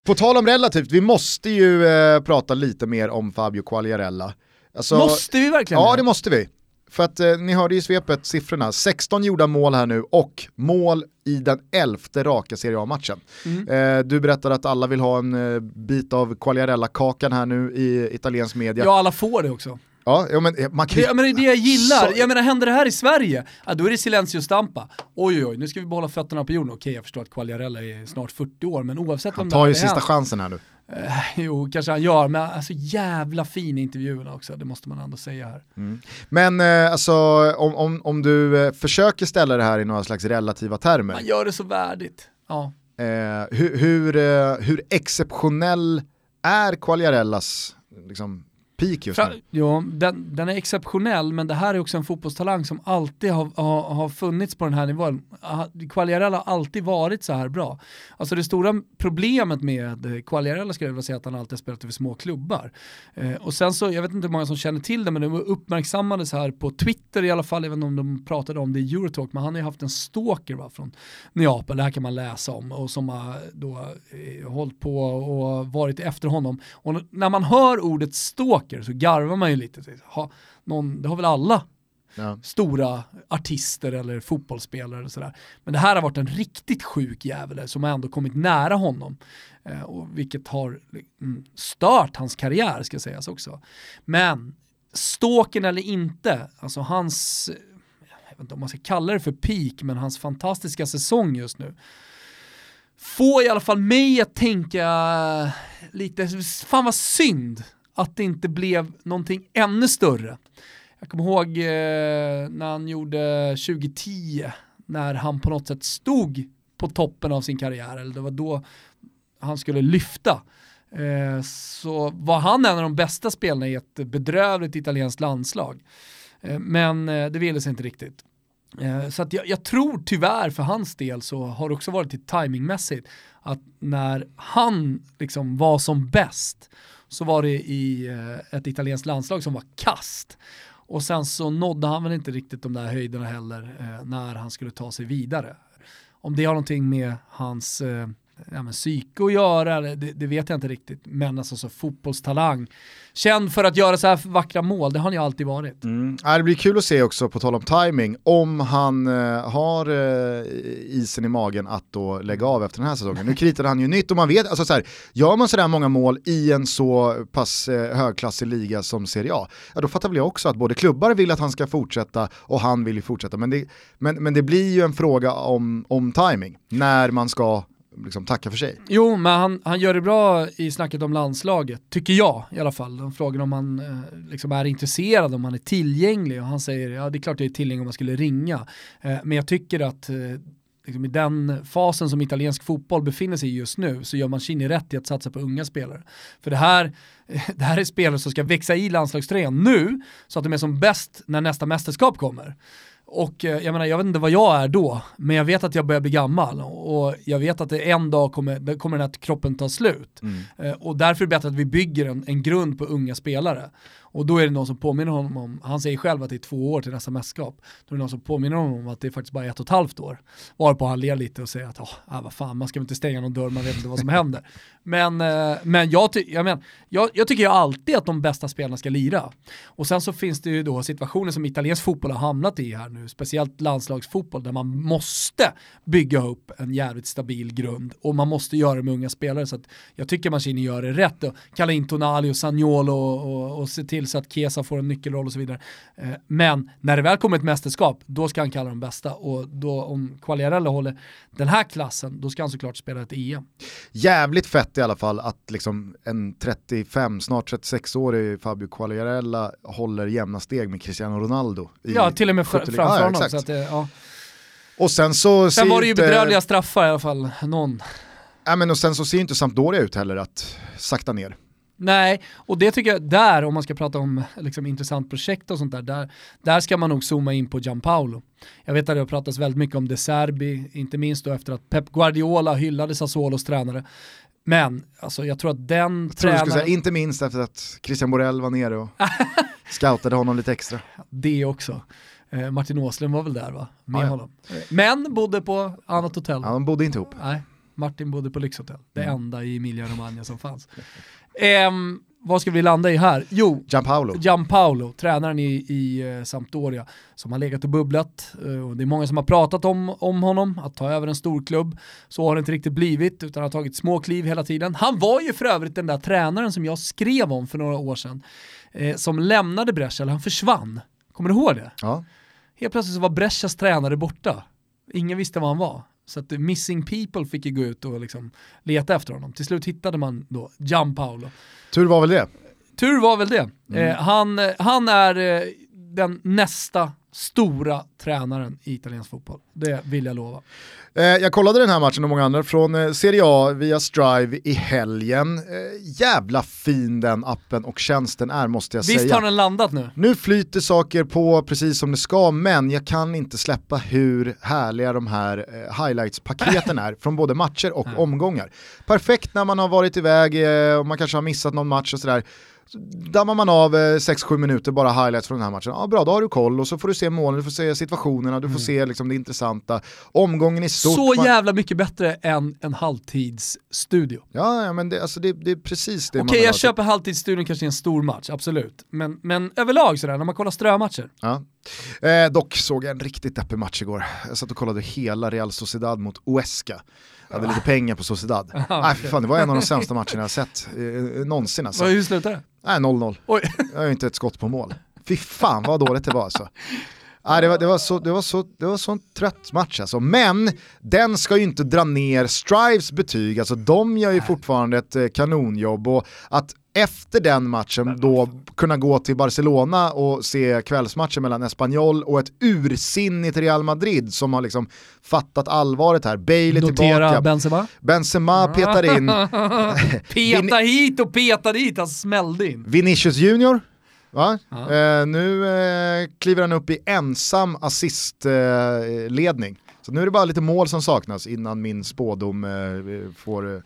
På tal om relativt, vi måste ju eh, prata lite mer om Fabio Quagliarella. Alltså, Måste vi verkligen Ja, det måste vi. För att eh, ni hörde i svepet siffrorna, 16 gjorda mål här nu och mål i den elfte raka Serie A-matchen. Mm. Eh, du berättar att alla vill ha en eh, bit av Quagliarella-kakan här nu i italiensk media. Ja, alla får det också. Ja, ja, men, eh, man kan ju- ja, men det är det jag gillar. Så- Jag menar, händer det här i Sverige, ja, då är det silencio stampa. Oj, oj, oj, nu ska vi behålla fötterna på jorden. Okej, jag förstår att Quagliarella är snart 40 år, men oavsett Han tar det ju här sista är chansen här nu. han, Jo, kanske han gör, men alltså jävla fin intervjuerna också, det måste man ändå säga här. Men eh, alltså, om, om, om du eh, försöker ställa det här i några slags relativa termer, Man gör det så värdigt. Ja. eh, hur, hur, eh, hur exceptionell är Quagliarellas liksom, peak just Fra, nu? ja, den, den är exceptionell, men det här är också en fotbollstalang som alltid har, har, har funnits på den här nivån. Ah, Quagliarella har alltid varit så här bra. Alltså det stora problemet med Quagliarella skulle jag vilja säga att han alltid har spelat över små klubbar. Eh, och sen så, jag vet inte hur många som känner till det, men det var uppmärksammades här på Twitter i alla fall, även om de pratade om det i Eurotalk, men han har ju haft en stalker va, från Neapel, det här kan man läsa om, och som har då eh, hållit på och varit efter honom. Och när man hör ordet stalker så garvar man ju lite. Ha, någon, det har väl alla Ja. stora artister eller fotbollsspelare och sådär. Men det här har varit en riktigt sjuk jävel som har ändå kommit nära honom. Eh, och vilket har mm, stört hans karriär ska sägas också. Men ståken eller inte, alltså hans, eh, jag vet inte om man ska kalla det för peak, men hans fantastiska säsong just nu får i alla fall mig att tänka lite, fan vad synd att det inte blev någonting ännu större. Jag kommer ihåg eh, när han gjorde 2010, när han på något sätt stod på toppen av sin karriär, eller det var då han skulle lyfta. Eh, så var han en av de bästa spelarna i ett bedrövligt italienskt landslag. Eh, men eh, det ville sig inte riktigt. Eh, Så att jag, jag tror tyvärr för hans del så har det också varit lite timingmässigt att när han liksom var som bäst så var det i eh, ett italienskt landslag som var kast. Och sen så nådde han väl inte riktigt de där höjderna heller eh, när han skulle ta sig vidare. Om det har någonting med hans eh, ja, men psyke att göra, det, det vet jag inte riktigt. Men alltså så fotbollstalang. Känd för att göra så här vackra mål, det har han ju alltid varit. Mm. Det blir kul att se också, på tal om timing, om han eh, har eh, isen i magen att då lägga av efter den här säsongen. Nu kritade han ju nytt och man vet, alltså så här, gör man sådär många mål i en så pass eh, högklassig liga som Serie A, ja då fattar väl jag också att både klubbar vill att han ska fortsätta och han vill ju fortsätta. Men det, men, men det blir ju en fråga om, om timing, när man ska liksom tacka för sig. Jo, men han, han gör det bra i snacket om landslaget, tycker jag i alla fall. De frågar om han eh, liksom är intresserad, om han är tillgänglig och han säger ja det är klart jag är tillgänglig om man skulle ringa. Eh, men jag tycker att eh, liksom i den fasen som italiensk fotboll befinner sig i just nu så gör Mancini rätt i att satsa på unga spelare. För det här, [LAUGHS] det här är spelare som ska växa i landslagströjan nu så att de är som bäst när nästa mästerskap kommer. Och eh, jag menar, jag vet inte vad jag är då, men jag vet att jag börjar bli gammal och jag vet att det en dag kommer, det kommer den här kroppen ta slut. Eh, och därför är det bättre att vi bygger en, en grund på unga spelare. Och då är det någon som påminner honom om, han säger själv att det är två år till nästa mästerskap, då är det någon som påminner honom om att det är faktiskt bara ett och ett halvt år. Varpå han ler lite och säger att, ah, vad fan, man ska väl inte stänga någon dörr, man vet inte vad som händer. [LAUGHS] Men, eh, men, jag, ty- jag, men jag, jag tycker ju alltid att de bästa spelarna ska lira. Och sen så finns det ju då situationer som italiensk fotboll har hamnat i här nu, speciellt landslagsfotboll, där man måste bygga upp en jävligt stabil grund och man måste göra det med unga spelare. Så att jag tycker Mancini gör det rätt och kalla in Tonali och Sagnolo och, och, och se till till så att Kesa får en nyckelroll och så vidare. Eh, men när det väl kommer ett mästerskap, då ska han kalla dem bästa. Och då om Quagliarella håller den här klassen, då ska han såklart spela ett EM. Jävligt fett i alla fall att liksom en 35, snart 36-årig Fabio Quagliarella håller jämna steg med Cristiano Ronaldo. Ja, till och med fr- 70 framför honom. exakt. Så att, ja. Och sen så Sen var det ju bedrövliga straffar i alla fall, någon. Ja, men och sen så ser inte Sampdoria ut heller att sakta ner. Nej, och det tycker jag, där om man ska prata om liksom, intressant projekt och sånt där, där, där ska man nog zooma in på Gianpaolo. Jag vet att det har pratats väldigt mycket om De Serbi, inte minst då efter att Pep Guardiola hyllade Sassuolos tränare. Men alltså, jag tror att den Jag tror tränaren, säga, inte minst efter att Christian Borell var nere och [LAUGHS] scoutade honom lite extra. det också. Eh, Martin Åslund var väl där va? Med Ja, ja. honom. Men bodde på annat hotell. Ja, de bodde inte ihop. Nej, Martin bodde på lyxhotell. Det Mm. enda i Emilia Romagna som fanns. Ehm, vad ska vi landa i här? Jo, Gianpaolo. Gianpaolo, tränaren i, i eh, Sampdoria, som har legat och bubblat. Eh, och det är många som har pratat om, om honom, att ta över en stor klubb. Så har det inte riktigt blivit, utan har tagit små kliv hela tiden. Han var ju för övrigt den där tränaren som jag skrev om för några år sedan, eh, som lämnade Brescia, eller han försvann. Kommer du ihåg det? Ja. Helt plötsligt så var Brescias tränare borta. Ingen visste var han var. Så att Missing People fick ju gå ut och liksom leta efter honom. Till slut hittade man då Gianpaolo. Tur var väl det. Tur var väl det. Eh, han, eh, han är eh, den nästa stora tränaren i italiensk fotboll. Det vill jag lova. Eh, jag kollade den här matchen och många andra från eh, Serie A via Strive i helgen. Eh, jävla fin den appen och tjänsten är måste jag Visst säga. har den landat nu? Nu flyter saker på precis som det ska, men jag kan inte släppa hur härliga de här highlights-paketen är från både matcher och omgångar. Perfekt när man har varit iväg och man kanske har missat någon match och sådär. Dammar man av eh, 6-7 minuter bara highlights från den här matchen, ja bra då har du koll och så får du se målen, du får se situationerna, du får se liksom det intressanta. Omgången i stort. Så man- jävla mycket bättre än en halvtidsstudio. Ja, ja men det, alltså det, det är precis det Okej, vill jag köper halvtidsstudion kanske i en stor match, absolut. Men, men överlag sådär, när man kollar strömatcher. Ja. Eh, dock såg jag en riktigt deppig match igår. Jag satt och kollade hela Real Sociedad mot Huesca. Jag hade lite pengar på Sociedad. [LAUGHS] Nej, för fan, det var en av de sämsta matcherna jag har sett eh, någonsin. Alltså. Hur slutar det? Nej, 0-0. Oj. Jag har ju inte ett skott på mål. Fy fan vad dåligt det var alltså. Nej, det, var, det, var så, det, var så, det var så en trött match alltså. Men den ska ju inte dra ner Strives betyg, alltså de gör ju fortfarande ett eh, kanonjobb och att efter den matchen då kunna gå till Barcelona och se kvällsmatchen mellan Espanyol och ett ursinnigt Real Madrid som har liksom fattat allvaret här. Bale är Notera tillbaka, Benzema. Benzema petar in, [LAUGHS] Peta hit och peta dit, han smällde in. Vinicius Junior, va? Eh, nu eh, kliver han upp i ensam assistledning. Eh, ledning. så nu är det bara lite mål som saknas innan min spådom eh, får eh,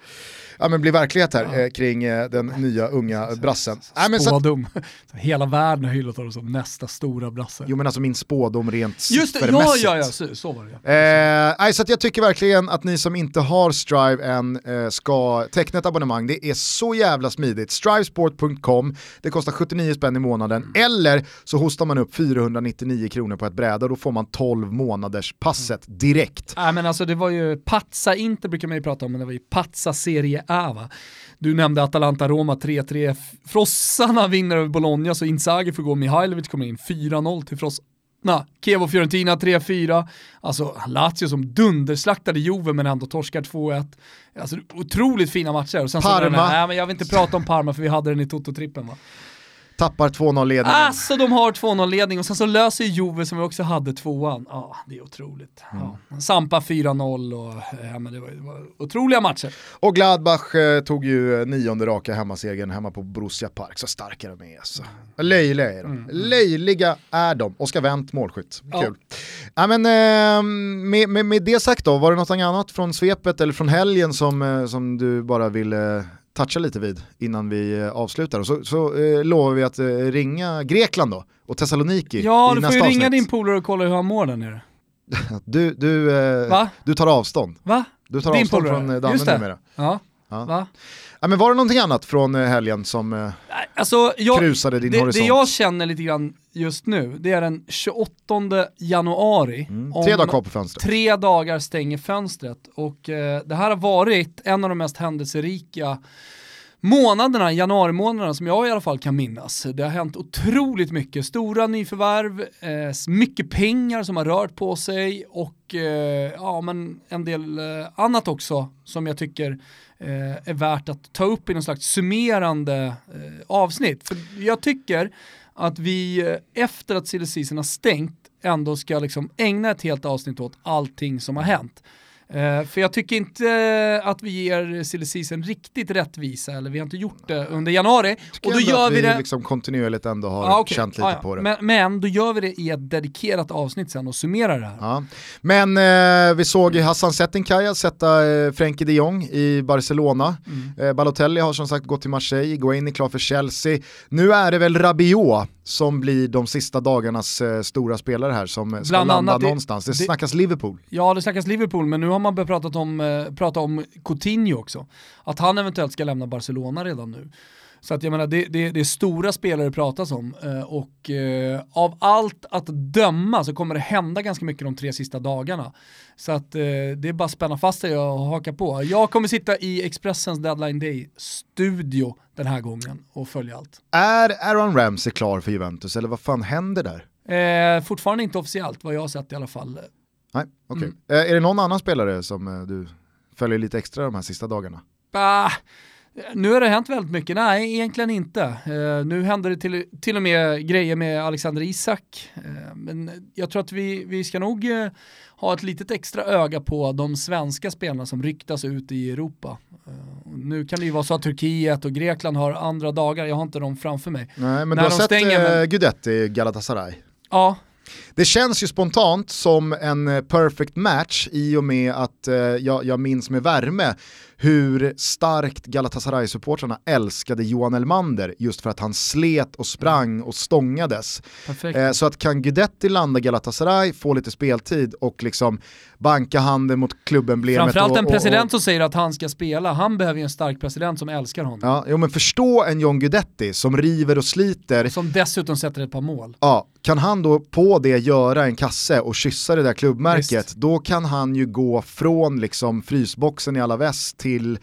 ja, men bli verklighet här eh, kring eh, den nya unga brassen. Nej, Spådom. [LAUGHS] Hela världen har hyllat honom som nästa stora brasse. jo men alltså min spådom rent Just det, ja ja ja, så, så var det ja. Eh, nej, så att jag tycker verkligen att ni som inte har Strive än eh, ska teckna ett abonnemang. Det är så jävla smidigt. Strivesport.com, det kostar 79 spänn i månaden. Eller så hostar man upp 499 kronor på ett bräde och då får man 12 månaders passet direkt. Nej men alltså det var ju Pazza Inter brukar man ju prata om, men det var ju Pazza Serie A va. Du nämnde Atalanta-Roma 3-3, Frossarna vinner över Bologna så Inzaghi får gå, Mihailovic kommer in 4-0 till Frossarna. Kevo Fiorentina 3-4, alltså Lazio som dunderslaktade Juve men ändå torskar 2-1. Alltså otroligt fina matcher. Och sen Så Parma. den här, nej, men jag vill inte prata om Parma för vi hade den i Toto-trippen va. Tappar 2-0 ledningen. Alltså de har 2-0-ledning och sen så löser ju Juve som vi också hade tvåan. Ja, det är otroligt. Ja. Sampa 4-0 och ja, men det, var, det var otroliga matcher. Och Gladbach eh, tog ju nionde raka hemmasegern hemma på Borussia Park. Så starka de är alltså. Löjliga är de. Löjliga är de. Oskar Wendt, målskytt. Ja. Kul. Ja. men, eh, med, med, med det sagt då, var det något annat från svepet eller från helgen som, eh, som du bara ville toucha lite vid innan vi eh, avslutar? Och så så eh, lovar vi att eh, ringa Grekland då och Thessaloniki Ja, du får ju ringa din polare och kolla hur han mår där nere. [LAUGHS] Du, du, eh, du tar avstånd. Va? Du tar Din avstånd polare? från eh, Danne numera. Ja. Ja. Va? Ja, men var det någonting annat från eh, helgen som eh, Alltså, jag, krusade din det, horisont? det jag känner lite grann just nu, det är den 28 januari. Mm. Tre dagar kvar på fönstret. Tre dagar stänger fönstret och eh, det här har varit en av de mest händelserika månaderna, januari-månaderna som jag i alla fall kan minnas. Det har hänt otroligt mycket. Stora nyförvärv, eh, mycket pengar som har rört på sig och eh, ja, men en del eh, annat också som jag tycker Eh, är värt att ta upp i någon slags summerande eh, avsnitt. För jag tycker att vi eh, efter att silly har stängt ändå ska liksom ägna ett helt avsnitt åt allting som har hänt. Uh, för jag tycker inte att vi ger silly riktigt rättvisa, eller vi har inte gjort det under januari. Och då gör vi det... liksom kontinuerligt ändå har ah, okay. känt lite ah, ja. på det. Men, men, då gör vi det i ett dedikerat avsnitt sen och summerar det här. Ja. Men eh, vi såg Hassan Settinkaya sätta eh, Frenkie de Jong i Barcelona. Mm. Eh, Balotelli har som sagt gått till Marseille, Guain är klar för Chelsea. Nu är det väl Rabiot som blir de sista dagarnas eh, stora spelare här som ska Bland landa någonstans. Det, det snackas Liverpool. Ja, det snackas Liverpool, men nu har man börjat prata om, eh, prata om Coutinho också. Att han eventuellt ska lämna Barcelona redan nu. Så att jag menar, det, det, det är stora spelare det pratas om eh, och eh, av allt att döma så kommer det hända ganska mycket de tre sista dagarna. Så att eh, det är bara att spänna fast sig och haka på. Jag kommer sitta i Expressens Deadline Day-studio den här gången och följa allt. Är Aaron Ramsey klar för Juventus eller vad fan händer där? Fortfarande inte officiellt vad jag har sett i alla fall. Nej, okej. Okay. Mm. Eh, är det någon annan spelare som du följer lite extra de här sista dagarna? Bah nu har det hänt väldigt mycket, nej egentligen inte. Uh, nu händer det till, till och med grejer med Alexander Isak. Men jag tror att vi, vi ska nog ha ett litet extra öga på de svenska spelarna som ryktas ut i Europa. nu kan det ju vara så att Turkiet och Grekland har andra dagar, jag har inte dem framför mig. Nej men När du har sett stänger, men... Gudetti Galatasaray? Ja, det känns ju spontant som en eh, perfect match i och med att eh, jag, jag minns med värme hur starkt Galatasaray-supportrarna älskade Johan Elmander just för att han slet och sprang och stångades. Eh, så att kan Guidetti landa Galatasaray, få lite speltid och liksom banka handen mot klubbemblemet. Framförallt och, en president och, och, som säger att han ska spela, han behöver ju en stark president som älskar honom. Ja, jo, men förstå en John Guidetti som river och sliter. Som dessutom sätter ett par mål. Ja, kan han då på det göra en kasse och kyssa det där klubbmärket, Just. då kan han ju gå från liksom frysboxen i alla väst till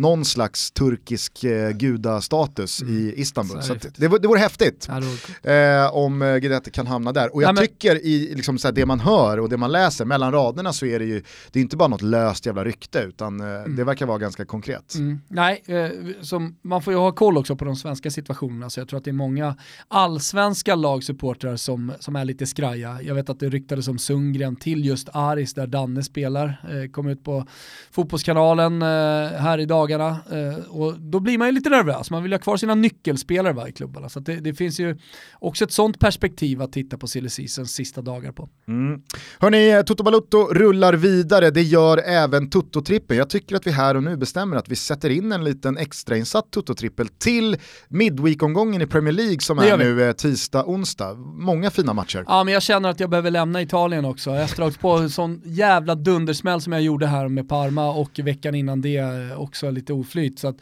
någon slags turkisk eh, gudastatus mm. i Istanbul. Så, så det, det vore häftigt ja, eh, om eh, Guidetti kan hamna där. Och jag ja, men... tycker i liksom, så det man hör och det man läser mellan raderna så är det ju, det är inte bara något löst jävla rykte utan eh, mm. det verkar vara ganska konkret. Mm. Nej, eh, som, man får ju ha koll också på de svenska situationerna så jag tror att det är många allsvenska lagsupportrar som, som är lite skraja. Jag vet att det ryktades om Sundgren till just Aris där Danne spelar, eh, kom ut på Fotbollskanalen här idag dagarna eh, och då blir man ju lite nervös. Man vill ha kvar sina nyckelspelare va, i klubbarna. Så det, det, finns ju också ett sånt perspektiv att titta på silly seasons sista dagar på. Mm. Hörni, Toto Balutto rullar vidare, det gör även Toto-trippen. Jag tycker att vi här och nu bestämmer att vi sätter in en liten extrainsatt Toto-trippel till Midweek-omgången i Premier League som är nu eh, tisdag, onsdag. Många fina matcher. Ja, men jag känner att jag behöver lämna Italien också. Efter att på en sån jävla dundersmäll som jag gjorde här med Parma och veckan innan det också lite oflyt. Så att,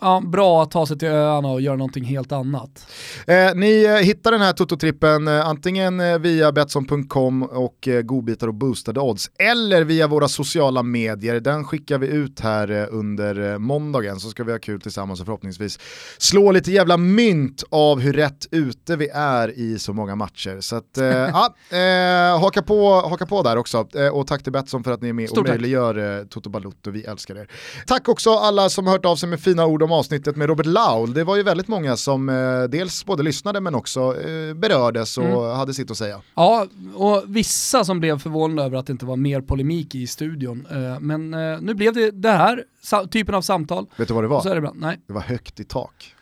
ja, bra att ta sig till öarna och göra någonting helt annat. Eh, ni eh, hittar den här Toto-trippen eh, antingen eh, via Betsson.com och eh, godbitar och boostade odds eller via våra sociala medier. Den skickar vi ut här eh, under måndagen så ska vi ha kul tillsammans och förhoppningsvis slå lite jävla mynt av hur rätt ute vi är i så många matcher. Så att, [LAUGHS] ja, haka, på, haka på där också och tack till Betsson för att ni är med Stort och möjliggör Toto Balutto, vi älskar er. Tack också alla som har hört av sig med fina ord om avsnittet med Robert Laul. Det var ju väldigt många som eh, dels både lyssnade men också eh, berördes och mm. hade sitt att säga. Ja, och vissa som blev förvånade över att det inte var mer polemik i studion. Eh, men eh, nu blev det det här typen av samtal. Vet du vad det var? Det, det var högt i tak.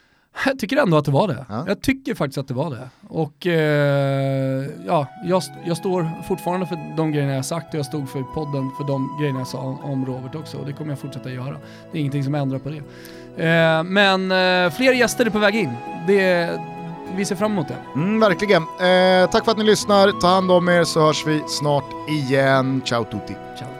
Jag tycker ändå att det var det. Ja. Jag tycker faktiskt att det var det. Och eh, ja, jag, jag står fortfarande för de grejerna jag sagt och jag stod för podden för de grejerna jag sa om Robert också och det kommer jag fortsätta göra. Det är ingenting som ändrar på det. Eh, men eh, fler gäster är på väg in. Det, vi ser fram emot det. Mm, verkligen. Eh, tack för att ni lyssnar. Ta hand om er så hörs vi snart igen. Ciao tutti. Ciao.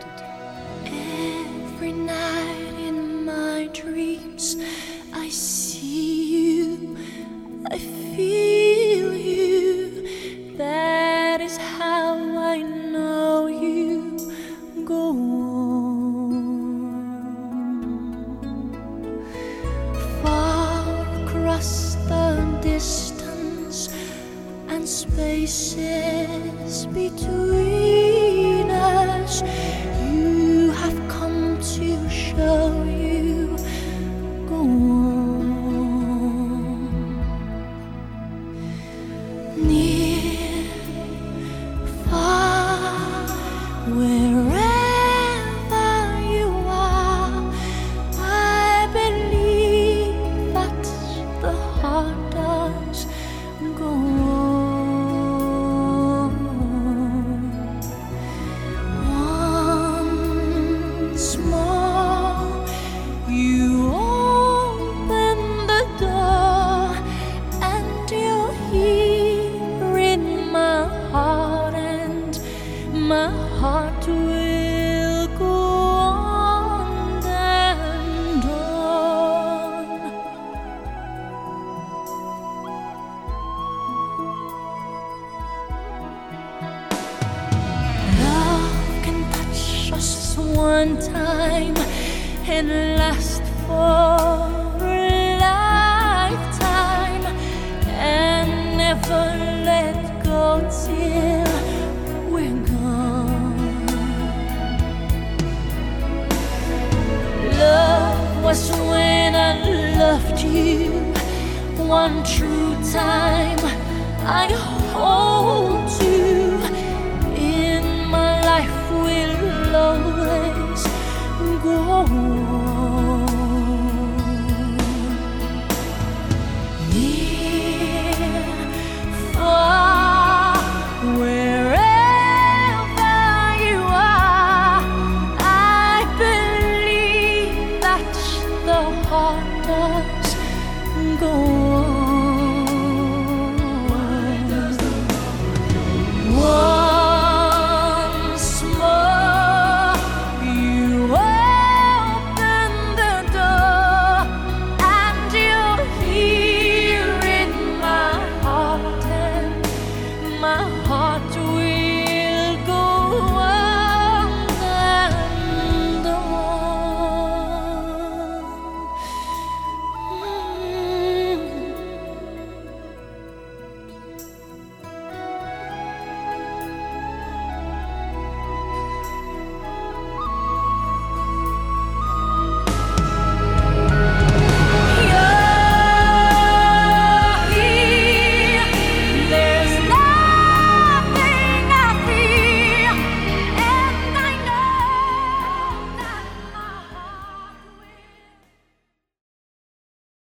I hold